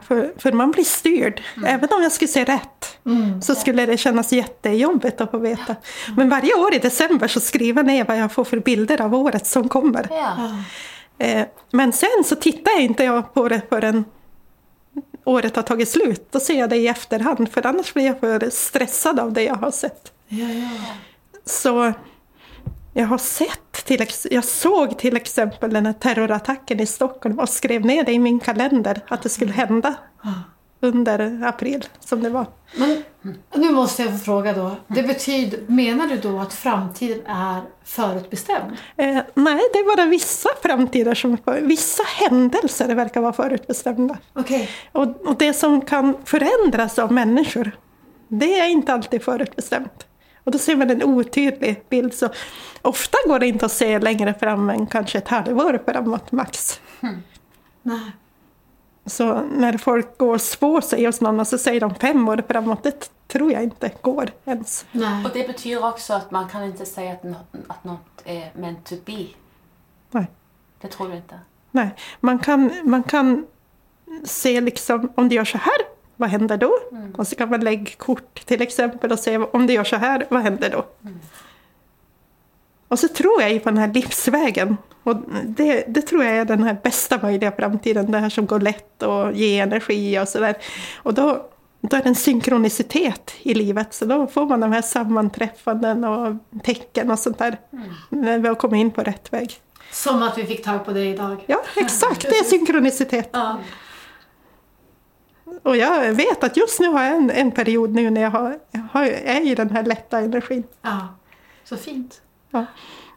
För, för man blir styrd. Även om jag skulle se rätt Mm. så skulle det kännas jättejobbigt att få veta. Men varje år i december så skriver jag ner vad jag får för bilder av året som kommer. Eh, Men sen så tittar jag inte jag på det förrän året har tagit slut. Då ser jag det i efterhand för annars blir jag för stressad av det jag har sett. Ja, ja. Så jag har sett, till jag såg till exempel den här terrorattacken i Stockholm och skrev ner det i min kalender att det skulle hända under april som det var. Men nu måste jag få fråga då. Det betyder, menar du då att framtiden är förutbestämd? Eh, nej, det är bara vissa framtider som vissa händelser verkar vara förutbestämda. Okej. Och, och det som kan förändras av människor, det är inte alltid förutbestämt. Och då ser man en otydlig bild. Så ofta går det inte att se längre fram än kanske ett halvår framåt max. Nej. Så när folk går och spår sig hos någon och så säger de fem år framåt, det tror jag inte går ens. Nej. Och det betyder också att man kan inte säga att, nå- att något är meant to be. Nej. Det tror du inte? Nej, man kan, man kan se liksom, om du gör så här, vad händer då? Och så kan man lägga kort till exempel och se om du gör så här, vad händer då? Och så tror jag ju på den här livsvägen. Och det, det tror jag är den här bästa möjliga framtiden, det här som går lätt och ger energi och sådär. Och då, då är det en synkronicitet i livet, så då får man de här sammanträffanden och tecken och sånt där. När vi har kommit in på rätt väg. Som att vi fick tag på det idag. Ja, exakt, det är synkronicitet. Ja. Och jag vet att just nu har jag en, en period nu när jag, har, jag har, är i den här lätta energin. ja. Så fint. Ja.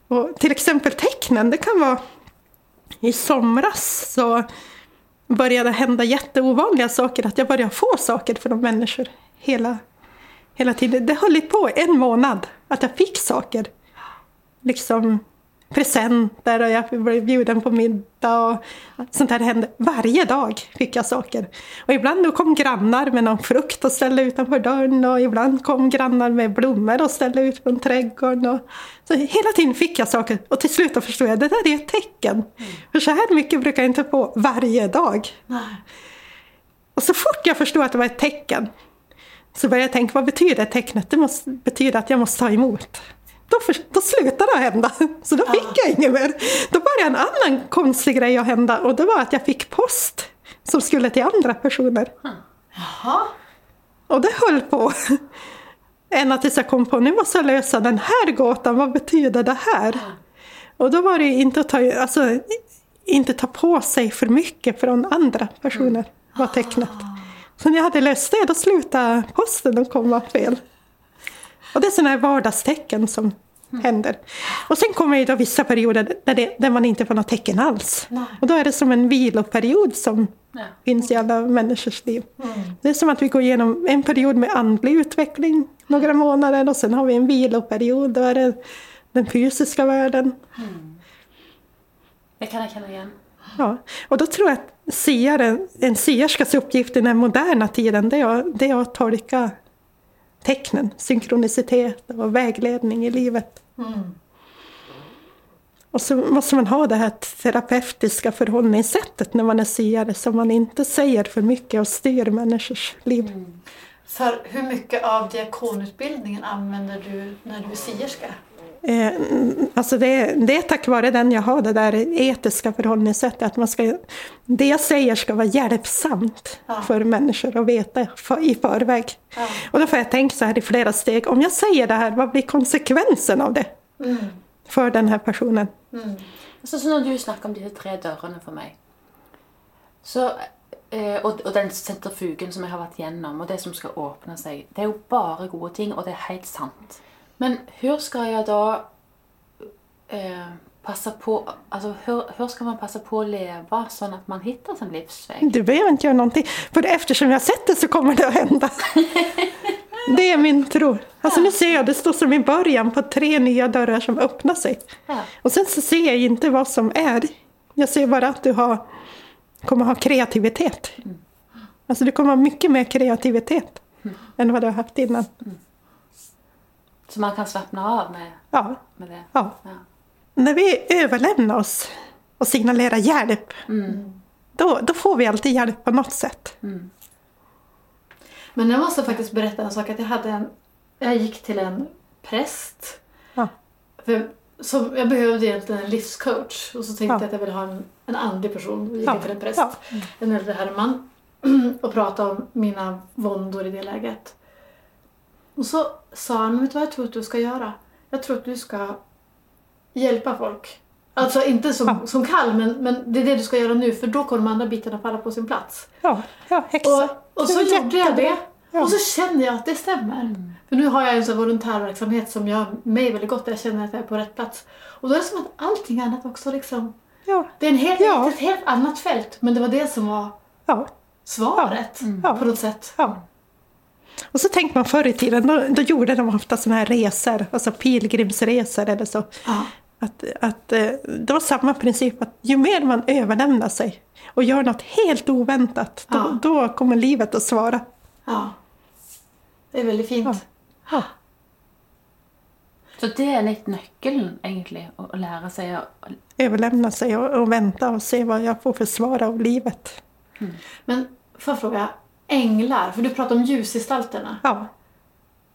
Och till exempel tecknen, det kan vara i somras så började hända jätteovanliga saker, att jag började få saker från människor hela, hela tiden. Det höll på en månad, att jag fick saker. Liksom presenter och jag blev bjuden på middag och sånt här hände. Varje dag fick jag saker. Och ibland då kom grannar med någon frukt och ställde utanför dörren och ibland kom grannar med blommor och ställde ut från trädgården. Och så hela tiden fick jag saker och till slut förstod jag att det där är ett tecken. För så här mycket brukar jag inte få varje dag. Och så fort jag förstod att det var ett tecken så började jag tänka, vad betyder tecknet? Det måste betyda att jag måste ta emot. Då, för, då slutade det hända, så då fick jag inget mer. Då började en annan konstig grej att hända och det var att jag fick post som skulle till andra personer. Jaha. Och det höll på. Ända tills jag kom på, nu måste jag lösa den här gåtan, vad betyder det här? Och då var det inte att ta, alltså, inte ta på sig för mycket från andra personer, var tecknet. Så när jag hade löst det, då slutade posten att komma fel. Och det är sådana här vardagstecken som händer. Och sen kommer då vissa perioder där, det, där man inte får något tecken alls. Nej. Och då är det som en viloperiod som Ja. finns i alla människors liv. Mm. Det är som att vi går igenom en period med andlig utveckling några månader och sen har vi en viloperiod, då är det den fysiska världen. Det kan jag känna igen. Ja. Och då tror jag att siare, en sierskas uppgift i den moderna tiden det är, det är att tolka tecknen, synkronicitet och vägledning i livet. Mm. Och så måste man ha det här terapeutiska förhållningssättet när man är siare så man inte säger för mycket och styr människors liv. För hur mycket av diakonutbildningen använder du när du är sierska? Eh, alltså det, det är tack vare den jag har, det där etiska förhållningssättet. Att man ska, det jag säger ska vara hjälpsamt Ja. för människor att veta för, i förväg. Ja. Och då får jag tänka så här i flera steg. Om jag säger det här, vad blir konsekvensen av det Mm. för den här personen? Mm. Så, så når du snakker om disse tre dørene for meg, så, eh, og, og den sentrifugen som jeg har vært gjennom, og det som skal åpne seg, det er jo bare gode ting, og det er helt sant. Men hur ska jag då eh, passa på, alltså hur, hur ska man passa på att leva så att man hittar sin livsväg? Du behöver inte göra någonting. För eftersom jag har sett det så kommer det att hända. Det är min tro. Alltså nu ser jag, det står som i början på tre nya dörrar som öppnar sig. Ja. Och sen så ser jag inte vad som är. Jag ser bara att du har, kommer ha kreativitet. Alltså du kommer ha mycket mer kreativitet än vad du har haft innan. Så man kan slappna av med, Ja, med det? ja. Ja. När vi överlämnar oss och signalerar hjälp, då, då får vi alltid hjälp på något sätt. Men jag måste faktiskt berätta en sak. Att jag, hade en, jag gick till en präst. Ja. För, som, jag behövde egentligen en livscoach. Och så tänkte Ja. jag att jag ville ha en, en andlig person. Och gick jag till en präst. En äldre herreman. och pratade om mina våndor i det läget. Och så sa han, vet du vad jag tror att du ska göra? Jag tror att du ska hjälpa folk. Alltså inte som, Ja. som kall, men, men det är det du ska göra nu för då kommer de andra bitarna falla på sin plats. Ja, ja exakt. Och, och så gjorde jag det. Ja. Och så känner jag att det stämmer. För nu har jag en sån volontärverksamhet som gör mig väldigt gott. Jag känner att jag är på rätt plats. Och då är det som att allting annat också liksom... Ja, Det är en helt, Ja. ett helt annat fält. Men det var det som var svaret Ja. på något sätt. ja. Och så tänker man förr i tiden, då, då gjorde de ofta sådana här resor, alltså pilgrimsresor eller så. Ja. Att, att eh, det var samma princip, att ju mer man överlämnar sig och gör något helt oväntat, då, Ja. då kommer livet att svara. ja. Det är väldigt fint. Ja. Ja. Så det är lite nyckeln egentligen, att lära sig att Överlämna sig och, och vänta och se vad jag får för svar av livet. Men får jag fråga, änglar, för du pratar om ljusgestalterna. Ja.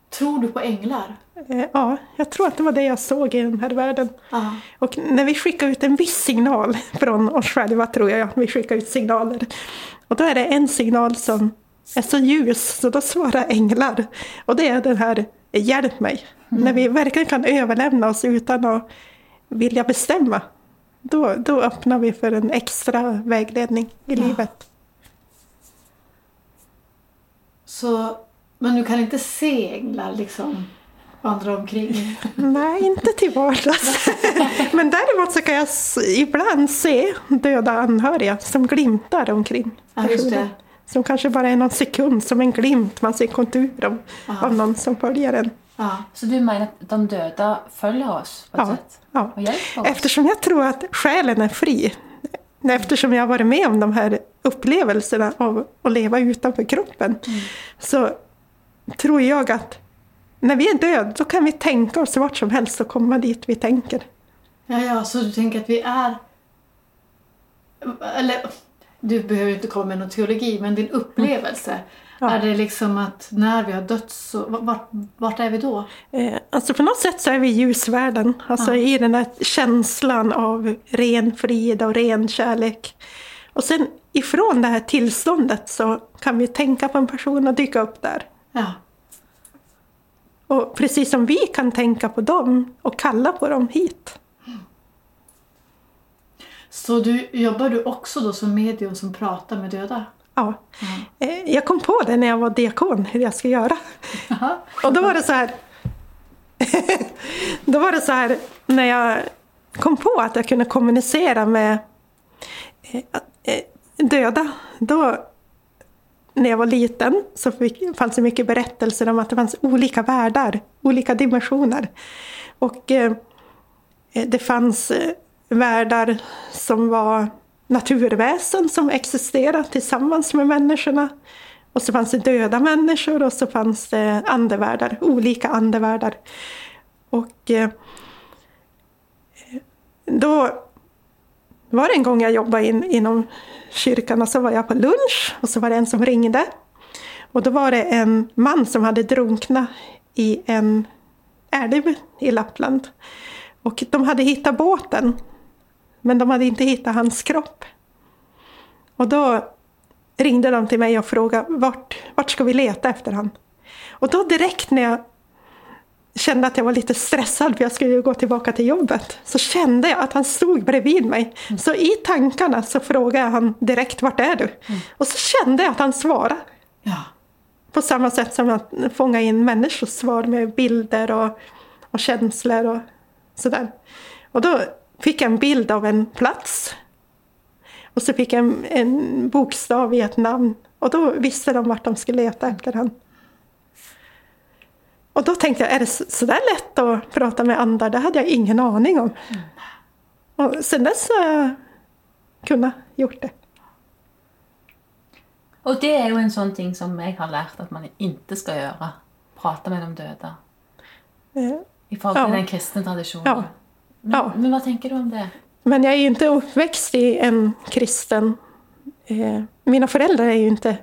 Tror du på änglar? Eh, ja, jag tror att det var det jag såg i den här världen. Ja. Och när vi skickar ut en viss signal från oss själva, tror jag, vi skickar ut signaler. Och då är det en signal som är så ljus, så då svarar änglar. Och det är den här Hjälp mig. När vi verkligen kan överlämna oss utan att vilja bestämma. Då, då öppnar vi för en extra vägledning i Ja. livet. Så, men du kan inte se änglar liksom vandra omkring? Nej, inte till vardags. Men däremot så kan jag ibland se döda anhöriga som glimtar omkring. Ja, just det. personen. Som kanske bara är någon sekund, som en glimt. Man ser kontur av, Ja. av någon som följer en. Ja. Så du menar att de döda följer oss på ett Ja, sätt? ja. Och hjälper oss? Eftersom jag tror att själen är fri. Eftersom jag har varit med om de här upplevelserna av att leva utanför kroppen. Så tror jag att när vi är döda, då kan vi tänka oss vart som helst och komma dit vi tänker. Ja, ja, så du tänker att vi är... Eller, du behöver inte komma med någon teologi, men din upplevelse. Ja. Är det liksom att när vi har dött så... Vart, vart är vi då? Eh, Alltså på något sätt så är vi i ljusvärlden. Alltså i den här känslan av ren frid och ren kärlek. Och sen ifrån det här tillståndet så kan vi tänka på en person och dyka upp där. Ja. Och precis som vi kan tänka på dem och kalla på dem hit. Så du, jobbar du också då som medium som pratar med döda? Ja. Eh, Jag kom på det när jag var diakon, hur jag ska göra. Jaha. Och då var det så här. då var det så här när jag kom på att jag kunde kommunicera med eh, eh, döda. Då, när jag var liten så fick, fanns det mycket berättelser om att det fanns olika världar, olika dimensioner. Och eh, det fanns eh, världar som var naturväsen som existerade tillsammans med människorna. Och så fanns det döda människor och så fanns det andevärldar, olika andevärldar. Och eh, då var det en gång jag jobbade in, inom kyrkan och så var jag på lunch och så var det en som ringde. Och då var det en man som hade drunknat i en älv i Lappland. Och de hade hittat båten, men de hade inte hittat hans kropp. Och då ringde de till mig och frågade vart, vart ska vi leta efter honom? Och då direkt när jag kände att jag var lite stressad för jag skulle ju gå tillbaka till jobbet så kände jag att han stod bredvid mig. Så i tankarna så frågade han direkt vart är du? Och så kände jag att han svarade. Ja. På samma sätt som att fånga in människors svar med bilder och, och känslor och sådär. Och då fick jag en bild av en plats. Och så fick jag en, en bokstav i ett namn. Och då visste de vart de skulle leta efter han. Och då tänkte jag, är det så- sådär lätt att prata med andar? Det hade jag ingen aning om. Och sen dess har jag kunnat gjort det. Och det är ju en sån ting som jag har lärt att man inte ska göra. Prata med de döda. Eh, I förhållande till Ja. den kristna traditionen. Ja. Men, Ja. men vad tänker du om det? Men jag är ju inte uppväxt i en kristen... Eh, mina föräldrar är ju inte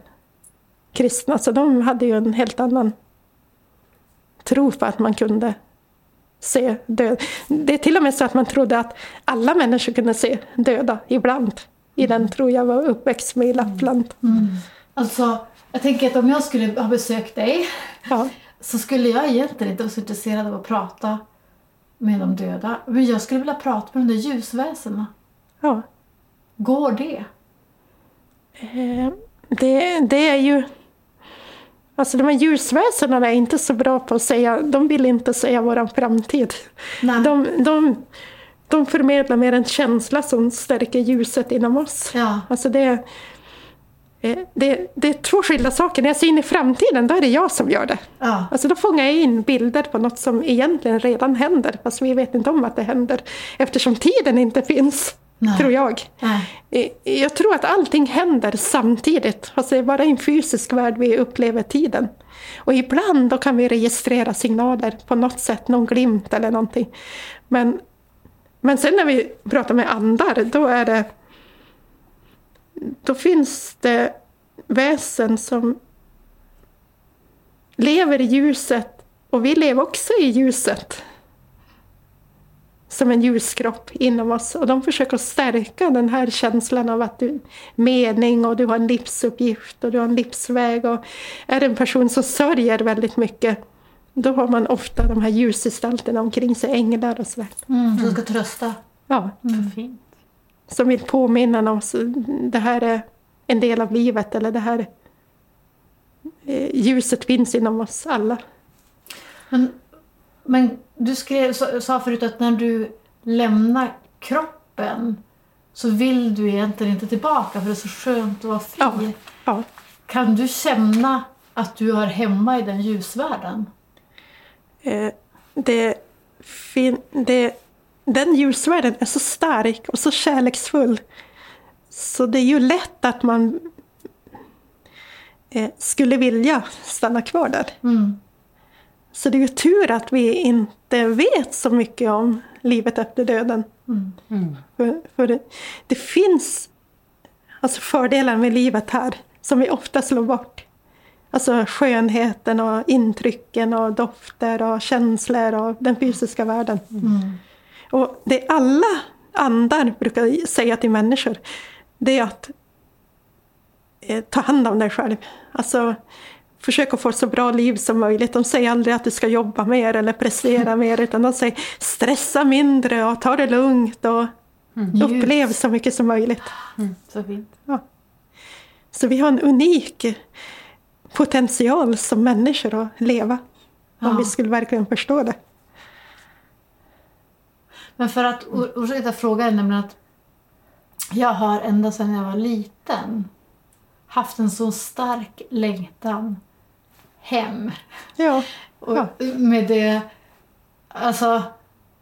kristna, så de hade ju en helt annan tro på att man kunde se död. Det är till och med så att man trodde att alla människor kunde se döda ibland. I den tro jag var uppväxt med i Lappland. Alltså, jag tänker att om jag skulle ha besökt dig Ja. så skulle jag egentligen inte vara så intresserad av att prata med de döda. Men jag skulle vilja prata med de där ljusväsena. Ja. Går det? Eh, det, det är ju... Alltså de här ljusväsena är inte så bra på att säga, de vill inte säga våran framtid. Nej. De, de, de förmedlar mer en känsla som stärker ljuset inom oss. Ja. Alltså det, Eh, Det, det är två skilda saker. När jag ser in i framtiden, då är det jag som gör det. Ja. Alltså då fångar jag in bilder på något som egentligen redan händer, fast vi vet inte om att det händer. Eftersom tiden inte finns, Nej. tror jag. Nej. Eh, Jag tror att allting händer samtidigt, fast det är bara i en fysisk värld vi upplever tiden. Och ibland då kan vi registrera signaler på något sätt, någon glimt eller någonting. Men, men sen när vi pratar med andar, då är det... Då finns det väsen som lever i ljuset och vi lever också i ljuset. Som en ljuskropp inom oss. Och de försöker stärka den här känslan av att du mening och du har en livsuppgift och du har en livsväg. Och är det en person som sörjer väldigt mycket då har man ofta de här ljusgestalterna omkring sig, änglar och sådär. Mm. Som ska trösta. Ja, Fint. som vill påminna oss det här är en del av livet eller det här eh, ljuset finns inom oss alla. Men, men du skrev, sa, förut att när du lämnar kroppen så vill du egentligen inte tillbaka för det är så skönt att vara fri. Ja. Ja. Kan du känna att du är hemma i den ljusvärlden? Eh, det, fin, det, den ljusvärlden är så stark och så kärleksfull. Så det är ju lätt att man eh, skulle vilja stanna kvar där. Mm. Så det är ju tur att vi inte vet så mycket om livet efter döden. Mm. För, för det, det finns alltså fördelar med livet här som vi ofta slår bort. Alltså skönheten och intrycken och dofter och känslor och den fysiska världen. Mm. Och det alla andar brukar säga till människor, det är att eh, ta hand om dig själv. Alltså försök att få så bra liv som möjligt. De säger aldrig att du ska jobba mer eller prestera mer, utan de säger stressa mindre och ta det lugnt och upplev så mycket som möjligt. Så fint. Så vi har en unik potential som människor att leva. Om Ja. vi skulle verkligen förstå det. Men för att, or- orsaken till att jag frågar är nämligen att jag har ända sedan jag var liten haft en så stark längtan hem. Ja, Och Ja. med det, alltså,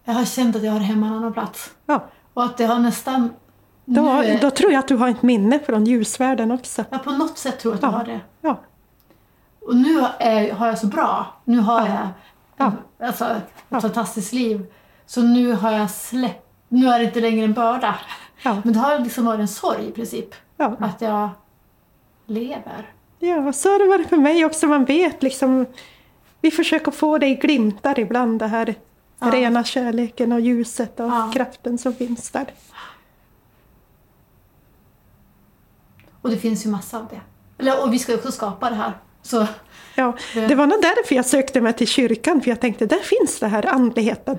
jag har känt att jag har hemma en annan plats. ja. Och att det har nästan... Då, nu då tror jag att du har ett minne från ljusvärlden också. jag på något sätt tror att jag Ja. har det. Ja, Och nu är, har jag så bra. Nu har jag Ja. alltså, ett Ja. fantastiskt liv. Så nu har jag släppt... Nu är det inte längre en börda. ja, Men det har liksom varit en sorg i princip. ja. Att jag lever. Ja, så har det varit för mig också. Man vet liksom, vi försöker få det i glimtar ibland, det här Ja. rena kärleken och ljuset och Ja. kraften som finns där. Och det finns ju massa av det. Eller, och vi ska ju också skapa det här. Så, Ja, det var nog därför jag sökte mig till kyrkan, för jag tänkte där finns det här andligheten.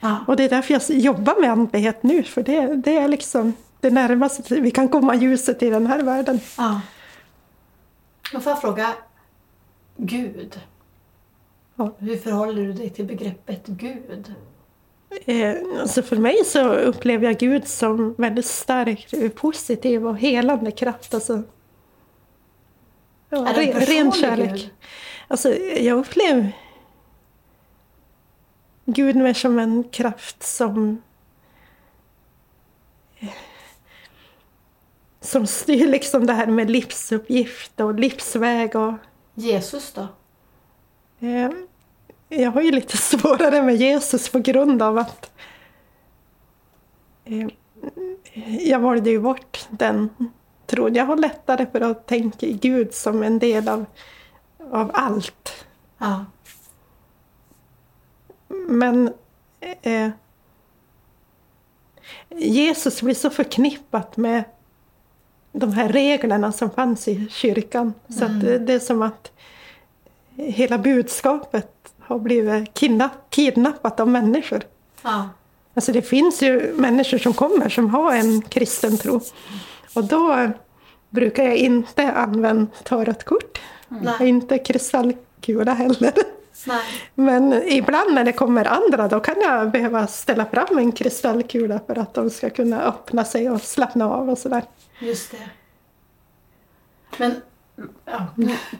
ja. Och det är därför jag jobbar med andlighet nu, för det, det är liksom det närmaste vi kan komma ljuset i den här världen. ja. Då får jag fråga Gud. Hur förhåller du dig till begreppet Gud? Eh, alltså för mig så upplever jag Gud som väldigt stark, positiv och helande kraft. Alltså, ja, Är det en ren, kärlek. Gud? Alltså, jag upplever Gud mer som en kraft som som styr liksom det här med livsuppgift och livsväg. Och, Jesus då? eh, jag har ju lite svårare med Jesus på grund av att eh, jag valde ju bort den tron. Jag har lättare för att tänka Gud som en del av, av allt. Ja. Men eh, Jesus blir så förknippat med de här reglerna som fanns i kyrkan. Så att det, är som att hela budskapet har blivit kidnapp, kidnappat av människor. ja. Alltså det finns ju människor som kommer som har en kristen tro. Och då brukar jag inte använda tarotkort. Nej. Inte kristallkula heller. Nej. Men ibland när det kommer andra då kan jag behöva ställa fram en kristallkula för att de ska kunna öppna sig och slappna av och sådär. Just det. Men, ja.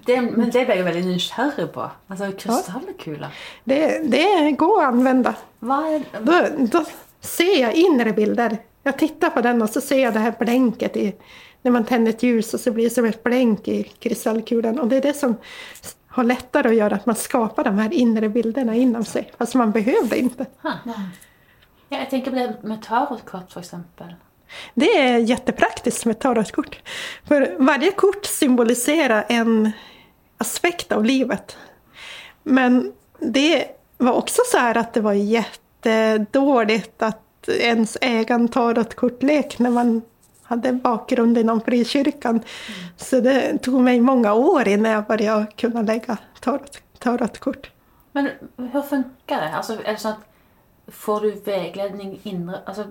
Det, men det ble jeg veldig nysgjerrig på. Altså, Krystallkuler. Det, det går att använda. Er Då, då ser jag inre bilder. Jag tittar på den och så ser jag det här blänket i, när man tänder ett ljus och så blir det som ett blänk i kristallkulan. Och det är det som har lättare att göra att man skapar de här inre bilderna inom sig. Fast man behövde inte. Ha. Ja, jeg tenker på det med tarotkort, for eksempel. Det är jättepraktiskt med tarotkort. För varje kort symboliserar en aspekt av livet. Men det var också så här att det var jättedåligt att ens äga en tarotkortlek när man hade bakgrund inom frikyrkan. Så det tog mig många år innan jag började kunna lägga tarot, tarotkort. Men hur funkar det? Altså, er det sånn at Får du veiledning indre Altså,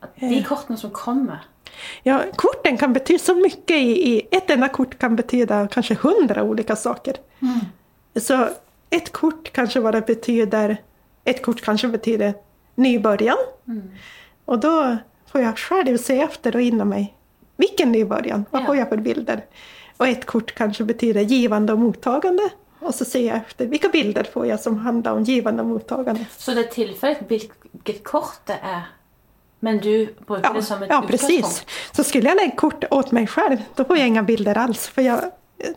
at de kortene som kommer Ja, korten kan betyda så mycket. I, i, ett enda kort kan betyda kanske hundra olika saker. Så ett kort kanske bara betyder, ett kort kanske betyder ny början. Och då får jag själv se efter och inom mig. Vilken ny början? Vad får jag för bilder? Och ett kort kanske betyder givande och mottagande. Och så ser jag efter vilka bilder får jag som handlar om givande och mottagande. Så det är tillfälligt vilket kort det är. Men du brukar Ja, det som ett ja precis. Så skulle jag lägga kort åt mig själv, då får jag inga bilder alls. För jag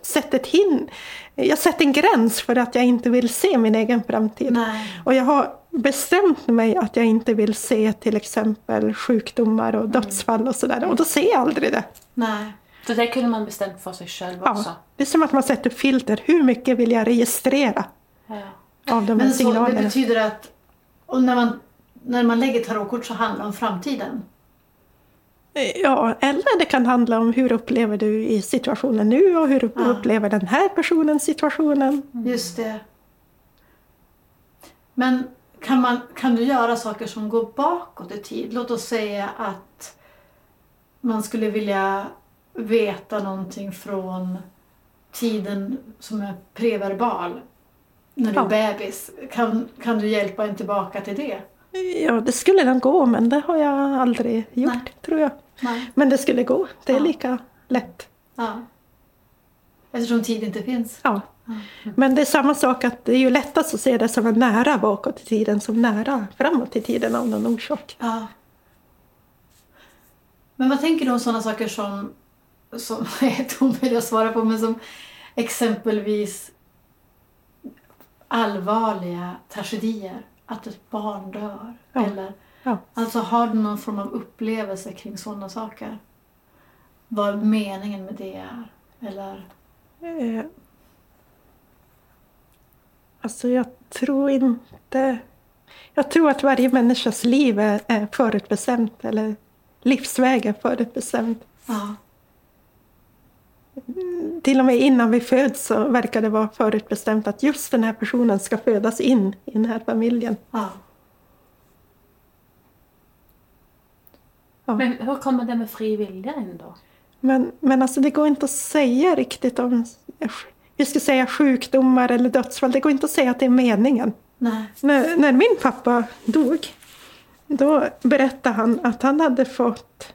sätter, ett hin jag sätter en gräns för att jag inte vill se min egen framtid. Nej. Och jag har bestämt mig att jag inte vill se till exempel sjukdomar och dödsfall och sådär. Och då ser jag aldrig det. Nej. Så det kunde man bestämt för sig själv också. Ja, det är som att man sätter filter. Hur mycket vill jag registrera Ja. av de här Men så, det signalerna? betyder att och när, man, när man lägger tarotkort så handlar det om framtiden? Ja, eller det kan handla om hur upplever du i situationen nu och hur Ja. upplever den här personen situationen. Just det. Men kan, man, kan du göra saker som går bakåt i tid? Låt oss säga att man skulle vilja veta någonting från tiden som är preverbal, när du är Ja. bebis. Kan, kan du hjälpa en tillbaka till det? Ja, det skulle den gå, men det har jag aldrig gjort, Nej. tror jag. Nej. Men det skulle gå. Det är lika lätt. Ja. Eftersom tid inte finns. Ja. Men det är samma sak att det är ju lättast att se det som en nära bakåt i tiden som nära framåt i tiden av någon orsak. Ja. Men vad tänker du om sådana saker som, som är omöjliga att svara på, men som exempelvis allvarliga tragedier? Att ett barn dör? Ja. Eller, Ja. alltså har du någon form av upplevelse kring sådana saker? Vad meningen med det är? Eller? Eh, alltså jag tror inte... Jag tror att varje människas liv är, är förutbestämt eller livsväg är förutbestämd. Ja. Till och med innan vi föds så verkar det vara förutbestämt att just den här personen ska födas in i den här familjen. ja. Men hur kommer det med fri vilja in då? Men, men alltså det går inte att säga riktigt om... Vi ska säga sjukdomar eller dödsfall. Det går inte att säga att det är meningen. Nej. När, när min pappa dog, då berättade han att han hade fått...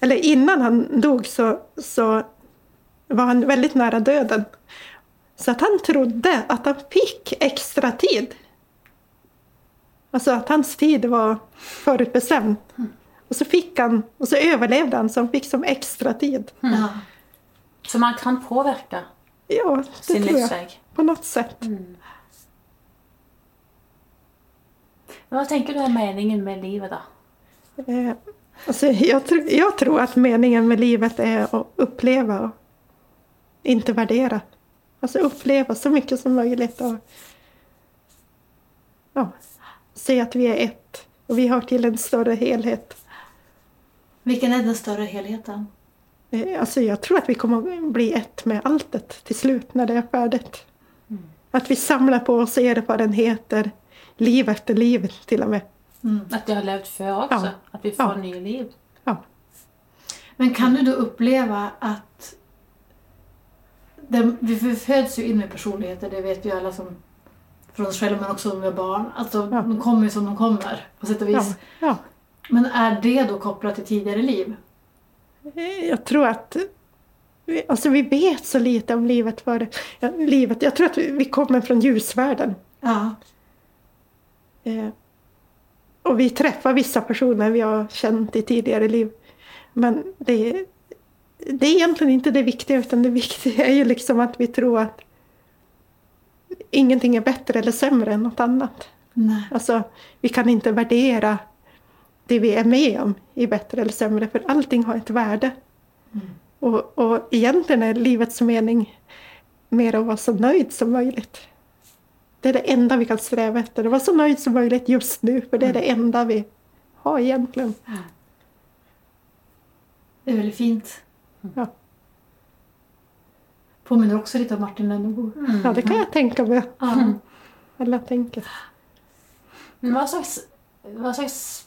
Eller innan han dog så, så var han väldigt nära döden. Så att han trodde att han fick extra tid. Alltså att hans tid var förutbestämd. Och så fick han, och så överlevde han så han fick som extra tid. Ja. Så man kan påverka Ja, det sin tror jag. livsväg. På något sätt. Men vad tänker du är meningen med livet då? Eh, alltså, jag, tr- jag tror att meningen med livet är att uppleva och inte värdera. Alltså uppleva så mycket som möjligt och ja, se att vi är ett och vi hör till en större helhet. Vilken är den större helheten? Eh, Alltså jag tror att vi kommer att bli ett med alltet till slut när det är färdigt. Att vi samlar på oss erfarenheter, liv efter liv till och med. Mm. Att jag har levt förr också? Ja. Att vi får Ja. nya liv? Ja. Men kan du då uppleva att den, vi föds ju in med personligheter, det vet vi alla som från oss själva men också som vi har barn. Alltså Ja. de kommer ju som de kommer på sätt och Ja, vis. ja. Men är det då kopplat till tidigare liv? Jag tror att alltså vi vet så lite om livet för ja, livet. Jag tror att vi, vi kommer från ljusvärlden. Ja. Eh, och vi träffar vissa personer vi har känt i tidigare liv. Men det, det är egentligen inte det viktiga utan det viktiga är ju liksom att vi tror att ingenting är bättre eller sämre än något annat. Nej. Alltså, vi kan inte värdera det vi är med om i bättre eller sämre för allting har ett värde. Och, och egentligen är livets mening mer att vara så nöjd som möjligt. Det är det enda vi kan sträva efter, att vara så nöjd som möjligt just nu för det är det enda vi har egentligen. Det är väldigt fint. Ja, Påminner också lite om Martin Lönnebo. ja det kan jag tänka mig. Ja. Alla tänker. Men hva slags, hva slags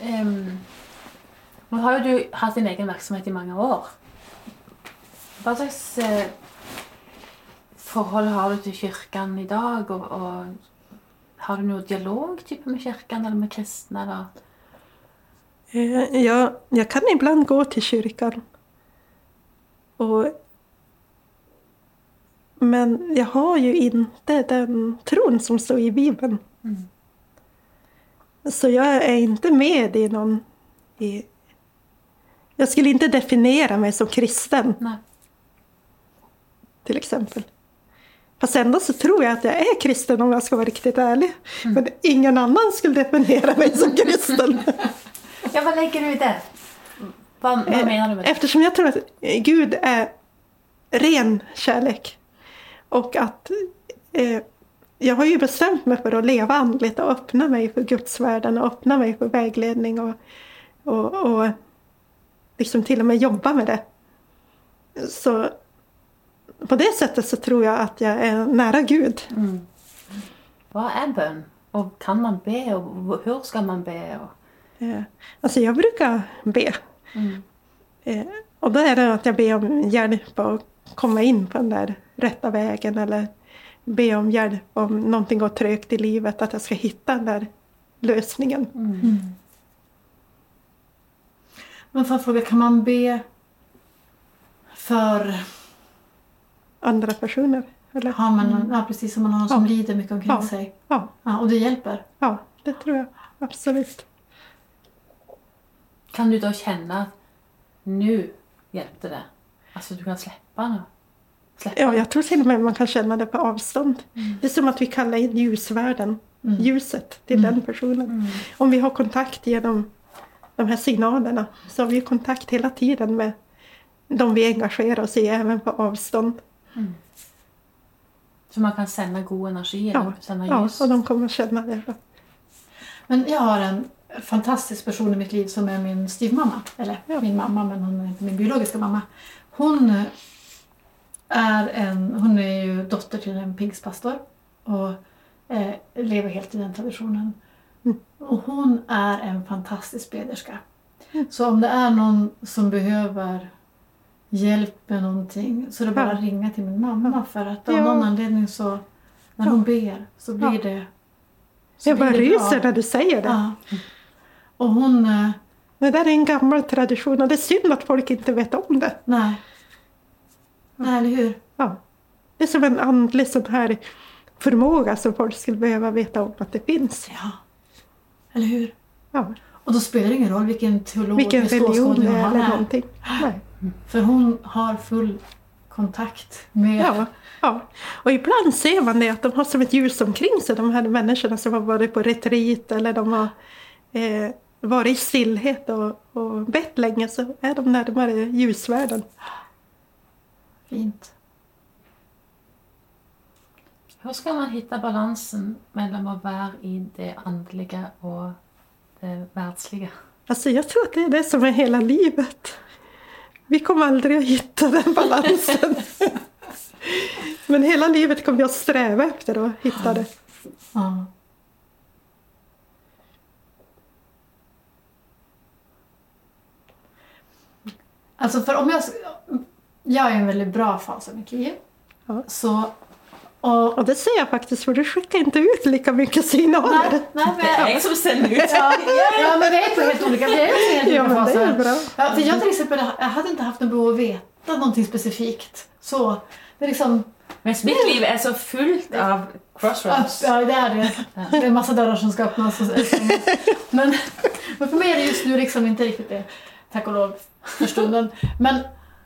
ehm, Nå har jo du hatt din egen virksomhet i mange år. Hva slags eh, forhold har du til kirken i dag? Og, og har du noe dialog type med kirken eller med kristne? Eller? Eh, Jag, jag kan ibland gå till kyrkan. Och, men jag har ju inte den tron som står i Bibeln. Så jag är inte med i någon... I, jag skulle inte definiera mig som kristen, Nei. till exempel. Fast ändå så tror jag att jag är kristen om jag ska vara riktigt ärlig. Men ingen annan skulle definiera mig som kristen. Ja, hva legger du i det? Hva, hva Eh, mener du med det? Eftersom jag tror att Gud är ren kärlek. Och att eh, jag har ju bestämt mig för att leva andligt och öppna mig för Guds världen och öppna mig för vägledning och, och, och liksom till och med jobba med det. Så på det sättet så tror jag att jag är nära Gud. Hva er bønn? Og kan man be? Og hvor skal man be? Og... Eh, Alltså jag brukar be. Eh, Och då är det att jag ber om hjälp att komma in på den där rätta vägen eller be om hjälp om någonting går trögt i livet, att jag ska hitta den där lösningen. Men får jag fråga, kan man be för... Andra personer. Eller? Man, någon- ja, precis som man har någon som Ja. lider mycket omkring Ja. sig. Ja, Ja, och det hjälper. ja, det tror jag absolut. Kan du da kjenne at nå hjelpte det? Altså du kan slippe nå? Slippe? Ja, jag tror till och med man kan känna det på avstånd. Det är som att vi kallar in ljusvärlden, ljuset, till den personen. Om vi har kontakt genom de här signalerna så har vi kontakt hela tiden med de vi engagerar oss i, även på avstånd. Så man kan sende god energi? Ja, Eller sende ja ljus? och de kommer känna det. Men jag har en fantastisk person i mitt liv som är min styvmamma. Eller Ja. min mamma, men hon är inte min biologiska mamma. Hon är, en, hon är ju dotter till en pingstpastor och eh, lever helt i den traditionen. Och hon är en fantastisk bederska. Så om det är någon som behöver hjälp med någonting så är det bara att ringa till min mamma för att av Ja. någon anledning så när hon ber så blir Ja. det så Jag bara ryser när du säger det. Ja. Och hon... eh, Det där är en gammal tradition och det är synd att folk inte vet om det. Nej. Nej, eller hur? Ja. Det är som en andlig sån här förmåga som folk skulle behöva veta om att det finns. Ja. Eller hur? Ja. Och då spelar det ingen roll vilken teolog Vilken religion eller är. någonting. Nej. För hon har full kontakt med... Ja, ja. Och ibland ser man det att de har som ett ljus omkring sig, de här människorna som har varit på retreat eller de har eh, varit i stillhet och, och bett länge så är de närmare ljusvärlden. Fint. Hvor skal man hitte balansen mellom å være i det åndelige og det verdslige? Alltså jag tror att det är det som är hela livet. Vi kommer aldrig att hitta den balansen. Men hela livet kommer att sträva efter att hitta det. Ja. Alltså för om jag... Jag är i en väldigt bra fas av mitt liv. Ja. Så Och, Och det ser jag faktiskt för du skickar inte ut lika mycket signaler. nej, nej, men, Det är jag som sänder ut. Ja, ja, men vi är på helt olika, vi är på helt Ja, olika är faser. bra. Ja, för jag till exempel, jag hade inte haft någon behov av att veta någonting specifikt. Så, det är liksom, Men mitt liv är så fullt av crossroads. ja det är det. Det är en massa dörrar som ska öppnas och. Men, men för mig är det just nu liksom inte riktigt det, tack och lov, för stunden. Men,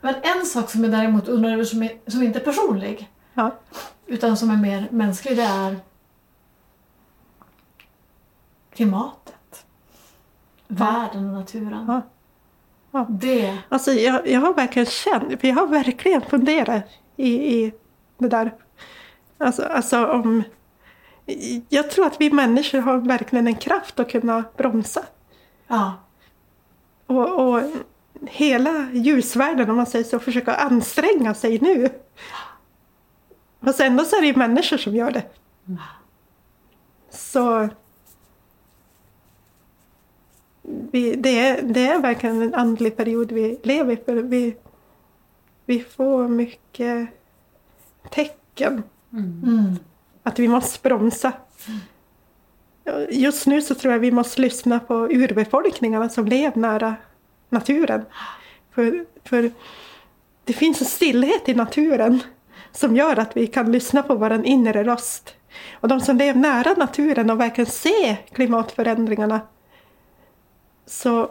men en sak som jag däremot undrar över som, är, som inte är personlig, Ja. utan som är mer mänsklig, det är klimatet. Världen och naturen. Ja. Ja. Det, Alltså jag, jag har verkligen känt, för jag har verkligen funderat i, i det där. Alltså, alltså om... Jag tror att vi människor har verkligen en kraft att kunna bromsa. ja. Och, och hela ljusvärlden, om man säger så, försöka anstränga sig nu. Fast ändå så är det ju människor som gör det. Så... Vi, det, är, det är verkligen en andlig period vi lever i. För vi, vi får mycket tecken Mm. att vi måste bromsa. Just nu så tror jag vi måste lyssna på urbefolkningarna som lever nära naturen. För, för det finns en stillhet i naturen som gör att vi kan lyssna på vår inre röst. Och de som lever nära naturen och verkligen ser klimatförändringarna så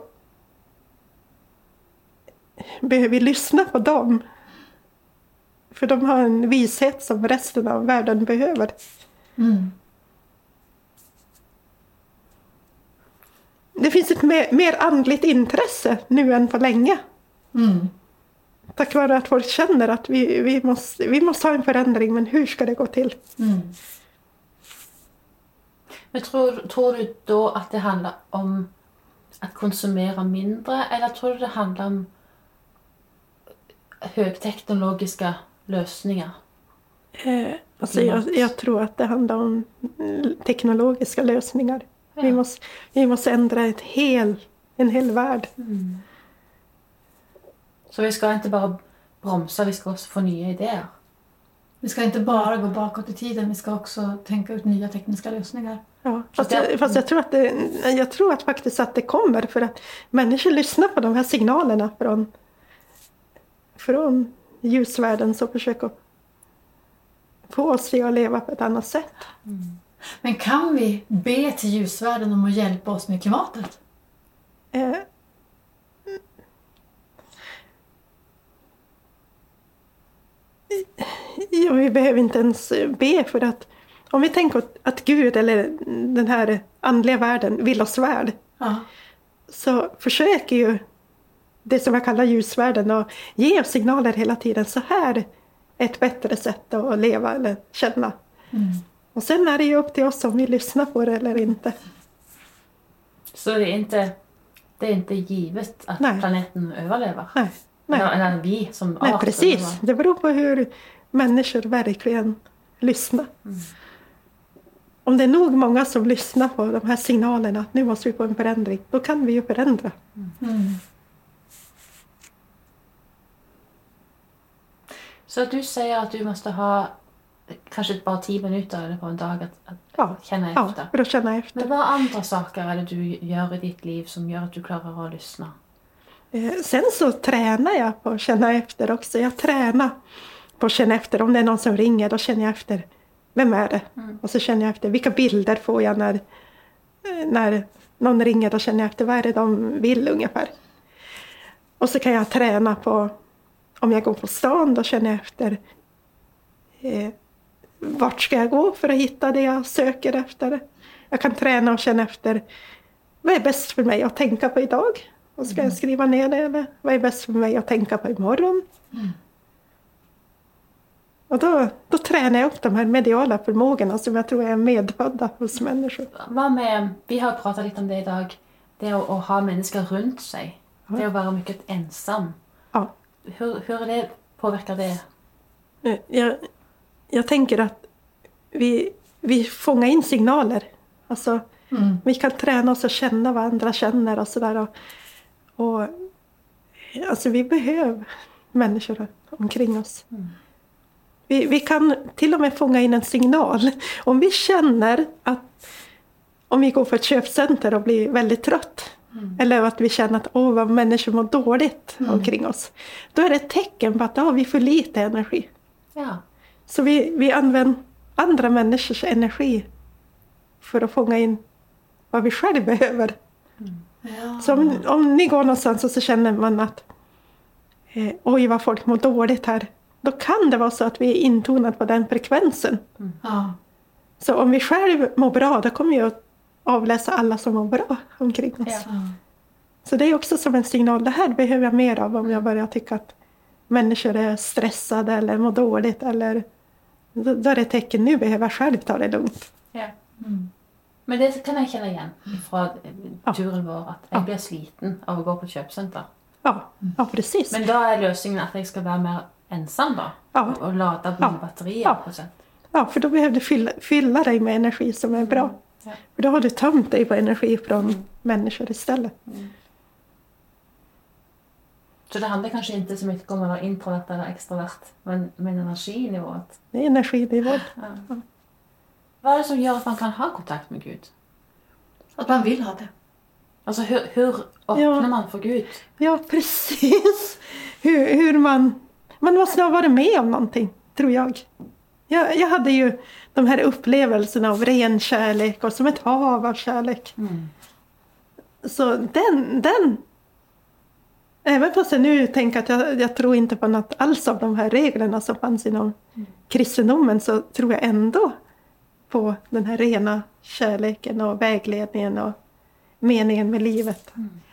behöver vi lyssna på dem. För de har en vishet som resten av världen behöver. Mm. Det finns ett mer, mer andligt intresse nu än på länge. Mm. Tack vare att folk känner att vi, vi, måste, vi måste ha en förändring, men hur ska det gå till? Mm. Men tror, tror du då att det handlar om att konsumera mindre eller tror du det handlar om högteknologiska lösningar? Eh, alltså jag, jag tror att det handlar om teknologiska lösningar. Vi, Ja. måste, vi måste ändra ett hel, en hel värld. Så vi ska inte bara bromsa, vi ska också få nya idéer. Vi ska inte bara gå bakåt i tiden, vi ska också tänka ut nya tekniska lösningar. Ja, fast, jag, fast jag, tror att det, jag tror att faktiskt att det kommer för att människor lyssnar på de här signalerna från, från ljusvärlden som försöker få oss att leva på ett annat sätt. Men kan vi be till ljusvärlden om att hjälpa oss med klimatet? Eh, Ja, vi behöver inte ens be för att om vi tänker att- att Gud eller den här andliga världen vill oss väl Ja. så försöker ju det som jag kallar ljusvärlden att ge oss signaler hela tiden. Så här är ett bättre sätt att leva eller känna. Mm. Och sen är det ju upp till oss om vi lyssnar på det eller inte. Så det är inte, det är inte givet att Nej. planeten överlever. Nej, nej. Eller, eller vi som Nej, art precis. Det beror på hur människor verkligen lyssnar. Om det är nog många som lyssnar på de här signalerna att nu måste vi få en förändring, då kan vi ju förändra. Mm. Så att du säger att du måste ha kanske bara tio minuter eller på en dag att, att Ja, känna ja efter. för att känna efter. Men vad andra saker är det du gör i ditt liv som gör att du klarar att lyssna? Eh, Sen så tränar jag på att känna efter också. Jag tränar på att känna efter. Om det är någon som ringer, då känner jag efter. Vem är det? Mm. Och så känner jag efter. Vilka bilder får jag när, eh, när någon ringer? Då känner jag efter. Vad är det de vill ungefär? Och så kan jag träna på, om jag går på stan, då känner jag efter. Vart ska jag gå för att hitta det jag söker efter? Jag kan träna och känna efter. Vad är bäst för mig att tänka på idag? Och ska jag skriva ner det? Eller vad är bäst för mig att tänka på imorgon? Och då, då tränar jag upp de här mediala förmågorna som jag tror är medfödda hos människor. Vad med, vi har pratat lite om det idag, det är att, att ha människor runt sig. Det är att vara mycket ensam. Ja. Hur, hur är det, påverkar det? Eh, Jag, jag tänker att vi, vi fångar in signaler. Alltså, Mm. vi kan träna oss att känna vad andra känner och sådär. Och, och, alltså vi behöver människor omkring oss. Vi, vi kan till och med fånga in en signal. Om vi känner att om vi går på ett köpcenter och blir väldigt trött eller att vi känner att åh, vad människor mår dåligt omkring oss. Då är det ett tecken på att har vi för lite energi. Ja. Så vi, vi använder andra människors energi för att fånga in vad vi själv behöver. Ja. Så om, om ni går någonstans och så känner man att eh, oj vad folk mår dåligt här. Då kan det vara så att vi är intonade på den frekvensen. Ja. Så om vi själv mår bra då kommer vi att avläsa alla som mår bra omkring oss. Ja. Ja. Så det är också som en signal. Det här behöver jag mer av om jag börjar tycka att människor är stressade eller mår dåligt. Eller, då, då är det ett tecken, nu behöver jag själv ta det lugnt. Ja. Mm. Men det kan jeg kjenne igjen fra Ja. turen vår. At Ja. jeg blir sliten av å gå på kjøpesenter. Ja, ja precis. Men da er løsningen at jeg skal være mer ensom, da. Ja. Og lade mine Ja. batterier. Ja. på et sett. Ja, för då behöver du fylla, fylla dig med energi som är bra. Ja. För då har du tömt dig på energi från människor istället. Så det handler kanskje ikke så mye om å være introvert eller ekstrovert, men, men energinivået. Det är energinivån. Ja. Hva er det som gjør at man kan ha kontakt med Gud? Att man vill ha det. Altså, hur, hur åpner Ja. man for Gud? Ja, precis. Hur, hur man... Man måste ha varit med om någonting, tror jag. jag. Jag hade ju de här upplevelserna av ren kärlek och som ett hav av kärlek. Mm. Så den, den... Även fast jag nu tänker att jag, jag tror inte på något alls av de här reglerna som fanns inom kristendomen så tror jag ändå på den här rena kärleken och vägledningen och meningen med livet.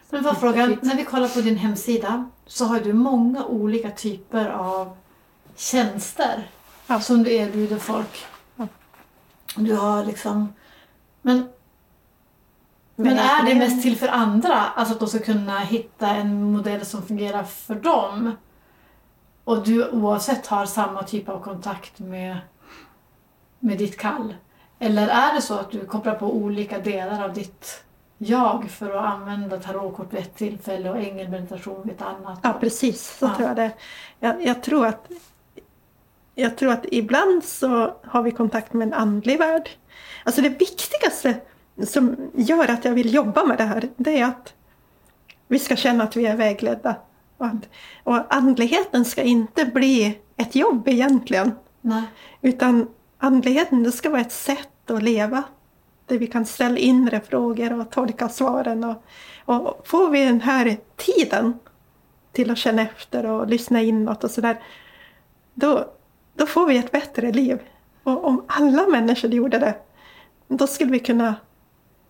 Men vad frågan, när vi kollar på din hemsida så har du många olika typer av tjänster Ja. som du erbjuder folk. Ja. Du har liksom... Men, men är det mest till för andra? Alltså att de ska kunna hitta en modell som fungerar för dem? Och du oavsett har samma typ av kontakt med, med ditt kall? Eller är det så att du kopplar på olika delar av ditt jag för att använda tarotkort vid ett tillfälle och ängelmeditation vid ett annat? Ja, precis. Så Ja. tror jag det. Jag, jag, tror att, jag tror att ibland så har vi kontakt med en andlig värld. Alltså det viktigaste som gör att jag vill jobba med det här, det är att vi ska känna att vi är vägledda. Och, att, och andligheten ska inte bli ett jobb egentligen. Nej. Utan andligheten det ska vara ett sätt att leva. Där vi kan ställa inre frågor och tolka svaren. Och, och får vi den här tiden till att känna efter och lyssna inåt och sådär. Då, då får vi ett bättre liv. Och om alla människor gjorde det. Då skulle vi kunna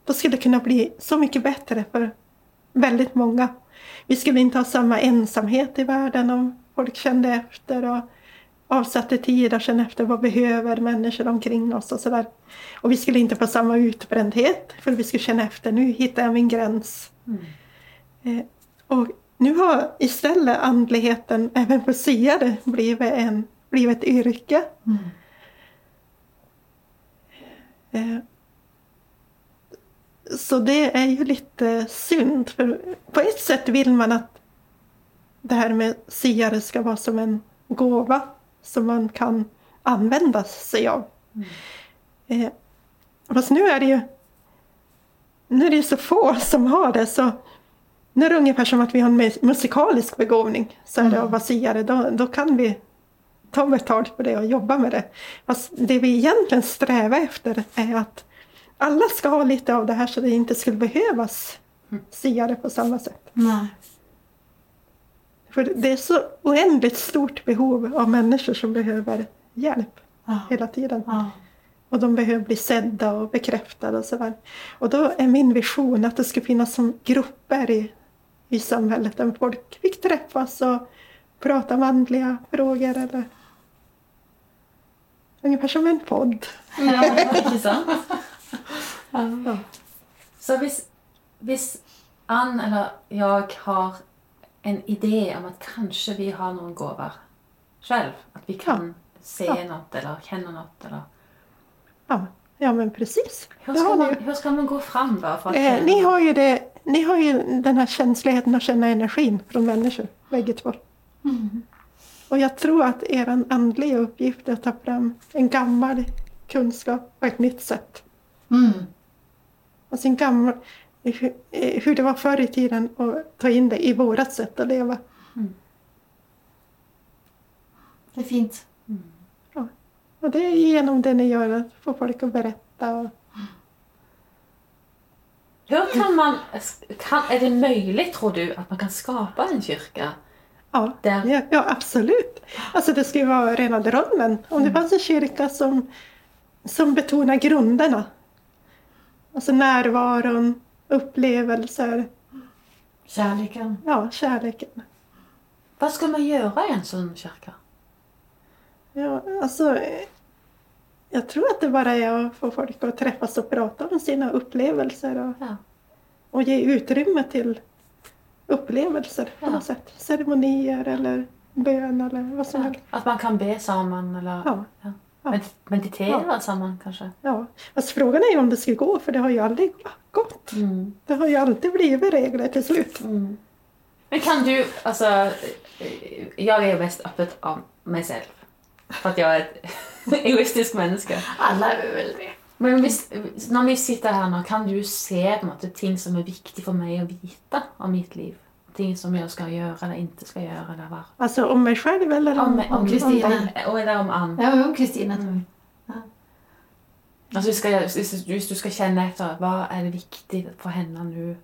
då skulle det kunna bli så mycket bättre för väldigt många. Vi skulle inte ha samma ensamhet i världen om folk kände efter och avsatte tid att känna efter vad behöver människor omkring oss och sådär. Och vi skulle inte få samma utbrändhet för vi skulle känna efter nu hittar jag min gräns. Eh, och nu har istället andligheten även för siare blivit, en, blivit ett yrke. Mm. Eh, Så det är ju lite synd. För på ett sätt vill man att det här med siare ska vara som en gåva som man kan använda sig av. Eh, fast nu är det ju nu är det så få som har det så nu är det ungefär som att vi har en mus- musikalisk begåvning. Så är det att vara siare. Då, då kan vi ta betalt för det och jobba med det. Fast det vi egentligen strävar efter är att alla ska ha lite av det här så det inte skulle behövas siare på samma sätt. Nej. För det är så oändligt stort behov av människor som behöver hjälp Ja. hela tiden. Ja. Och de behöver bli sedda och bekräftade och sådär. Och då är min vision att det ska finnas som grupper i, i samhället där folk fick träffas och prata om andliga frågor eller ungefär som en podd. Ja? Ja. Så hvis, hvis Ann eller jeg har en idé om at kanskje vi har noen gaver selv, at vi kan se Ja. noe eller kjenne noe, eller Ja, ja men precis. Hur ska, man, hur ska man gå fram då? För att Eh, känna- ni, har ju det, ni har ju den här känsligheten att känna energin från människor, bägge två. Mm. Och jag tror att er andliga uppgift är att ta fram en gammal kunskap på ett nytt sätt. Mm. En gammal, hur, eh, hur det var förr i tiden och ta in det i vårat sätt att leva. Det är fint. Och det är genom det ni gör, att få folk att berätta. Och, Hur kan man, kan, är det möjligt tror du att man kan skapa en kyrka? ja, Där- ja, ja, absolut. Alltså det ju vara rena drömmen. Om det fanns en kyrka som, som betonar grunderna. Alltså närvaron, upplevelser, Kärleken. ja, kärleken. Vad ska man göra i en sån kyrka? Ja, alltså, jag tror att det bara är att få folk att träffas och prata om sina upplevelser och, Ja. och ge utrymme till upplevelser på Ja. något sätt. Ceremonier eller bön eller vad som helst. Att man kan be samman eller Ja. Ja. Ja. Med- meditera samman kanske? Ja. Alltså, frågan är om det ska gå, för det har ju aldrig gått. Mm. Det har ju alltid blivit regler till slut. Men kan du, alltså, jag är mest öppet av mig själv. För att jag är ett egoistisk människa. Alla är väl det. Men hvis, när vi sitter här nu, kan du se på något, ting som är viktigt för mig att veta om mitt liv? Ting som jag ska göra eller inte ska göra eller vad? Alltså om mig själv eller om, Om, om Kristina. eller om Ann. Ja, men Kristina. Mm. Alltså, ska, jag- hvis, hvis du ska känna efter, vad är det viktigt för henne nu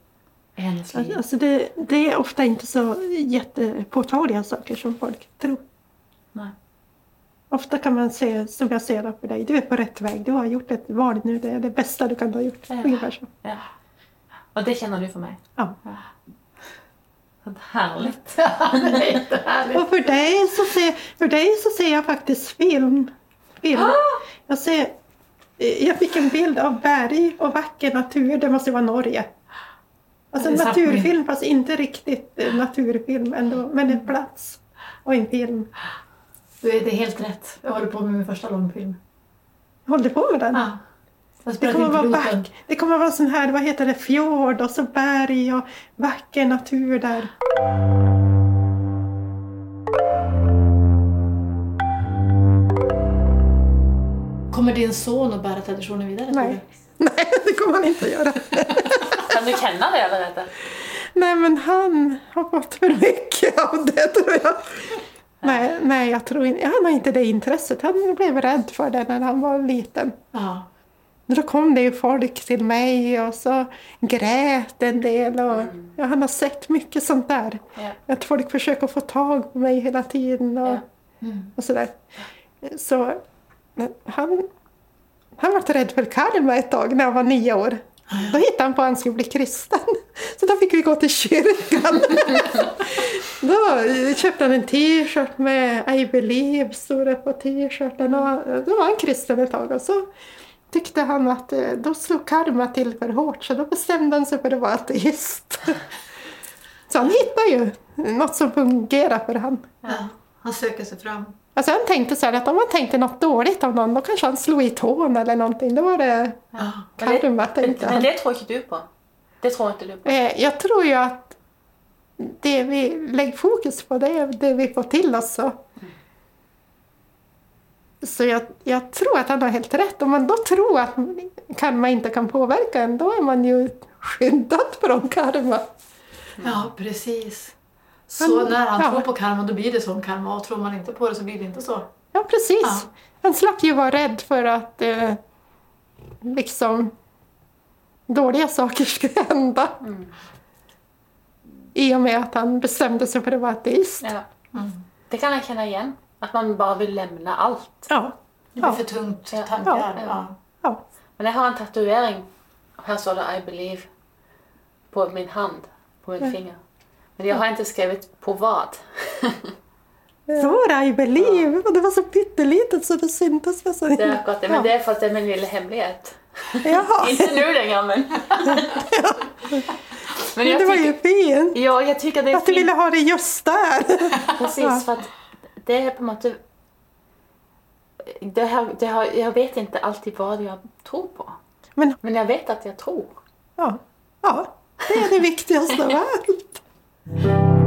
i hennes liv? Alltså det, det är ofta inte så jättepåtagliga saker som folk tror. Nej. Ofta kan man se, som jag ser det på dig, du är på rätt väg. Du har gjort ett val nu, det är det bästa du kan ha gjort. Ja. Ungefär så. Ja. Och det känner du för mig? Ja. Vad härligt. det är jättehärligt. Och för dig, så ser, för dig så ser jag faktiskt film. film. Jag, ser, jag fick en bild av berg och vacker natur, det måste vara Norge. Alltså en naturfilm, fast inte riktigt eh, naturfilm ändå, men en plats och en film. Du är, det är helt rätt. Jag håller på med min första långfilm. Håller du på med den? Ja. Det kommer, vara vack, det kommer vara sån här, vad heter det, fjord och så berg och vacker natur där. Kommer din son att bära traditionen vidare? Nej. Nej, det kommer han inte att göra. Kan du känna det eller inte? Nej, men han har fått för mycket av det tror jag. Nej, nej, jag tror inte, han har inte det intresset. Han blev rädd för det när han var liten. du? Då kom det ju folk till mig och så grät en del. Och, ja, han har sett mycket sånt där. Ja. Att folk försöker få tag på mig hela tiden och, Ja. Mm. och sådär. Så han, han var rädd för karma ett tag när han var nio år. Då hittade han på att han skulle bli kristen. Så då fick vi gå till kyrkan. då köpte han en t-shirt med I believe stod det på t-shirten. Och då var han kristen ett tag. Och så tyckte han att eh, då slog karma till för hårt så då bestämde han sig för att vara ateist. så han hittade ju något som fungerar för honom. ja. Han söker sig fram. Alltså han tänkte så här att om man tänkte något dåligt om någon då kanske han slog i tån eller någonting. Då var det Ja. Men karma det, tänkte men han. det tror inte du på. Det tror inte du på. Eh, Jag tror ju att det vi lägger fokus på det är det vi får till oss. Så, så jag, jag tror att han har helt rätt. Om man då tror att karma inte kan påverka en då är man ju skyddad från karma. Ja, precis. Men- Så när han ja. tror på karma då blir det som karma och tror man inte på det så blir det inte så. Ja, precis. Ja. Han slapp ju vara rädd för att eh, liksom dåliga saker skulle hända. I och med att han bestämde sig för att vara ateist. Ja. Mm. Det kan jag känna igen. Att man bara vill lämna allt. Ja. Det blir Ja. för tungt tankar. Ja. Ja. ja. Men jag har en tatuering. Här står det I believe. På min hand. På min Ja. finger. Men jag har inte skrivit på vad. Så I believe. Och det var så pyttelitet så det syntes. Var så... Det är det. Men ja. det är för att det är min lilla hemlighet. Jaha. inte nu längre men. men det var ju fint. ja, jag tycker det är Att du ville ha det just där. Precis, Ja. för att det är på något sätt... Det har, det har, jag vet inte alltid vad jag tror på. Men Men jag vet att jag tror. ja, ja, det är det viktigaste av allt.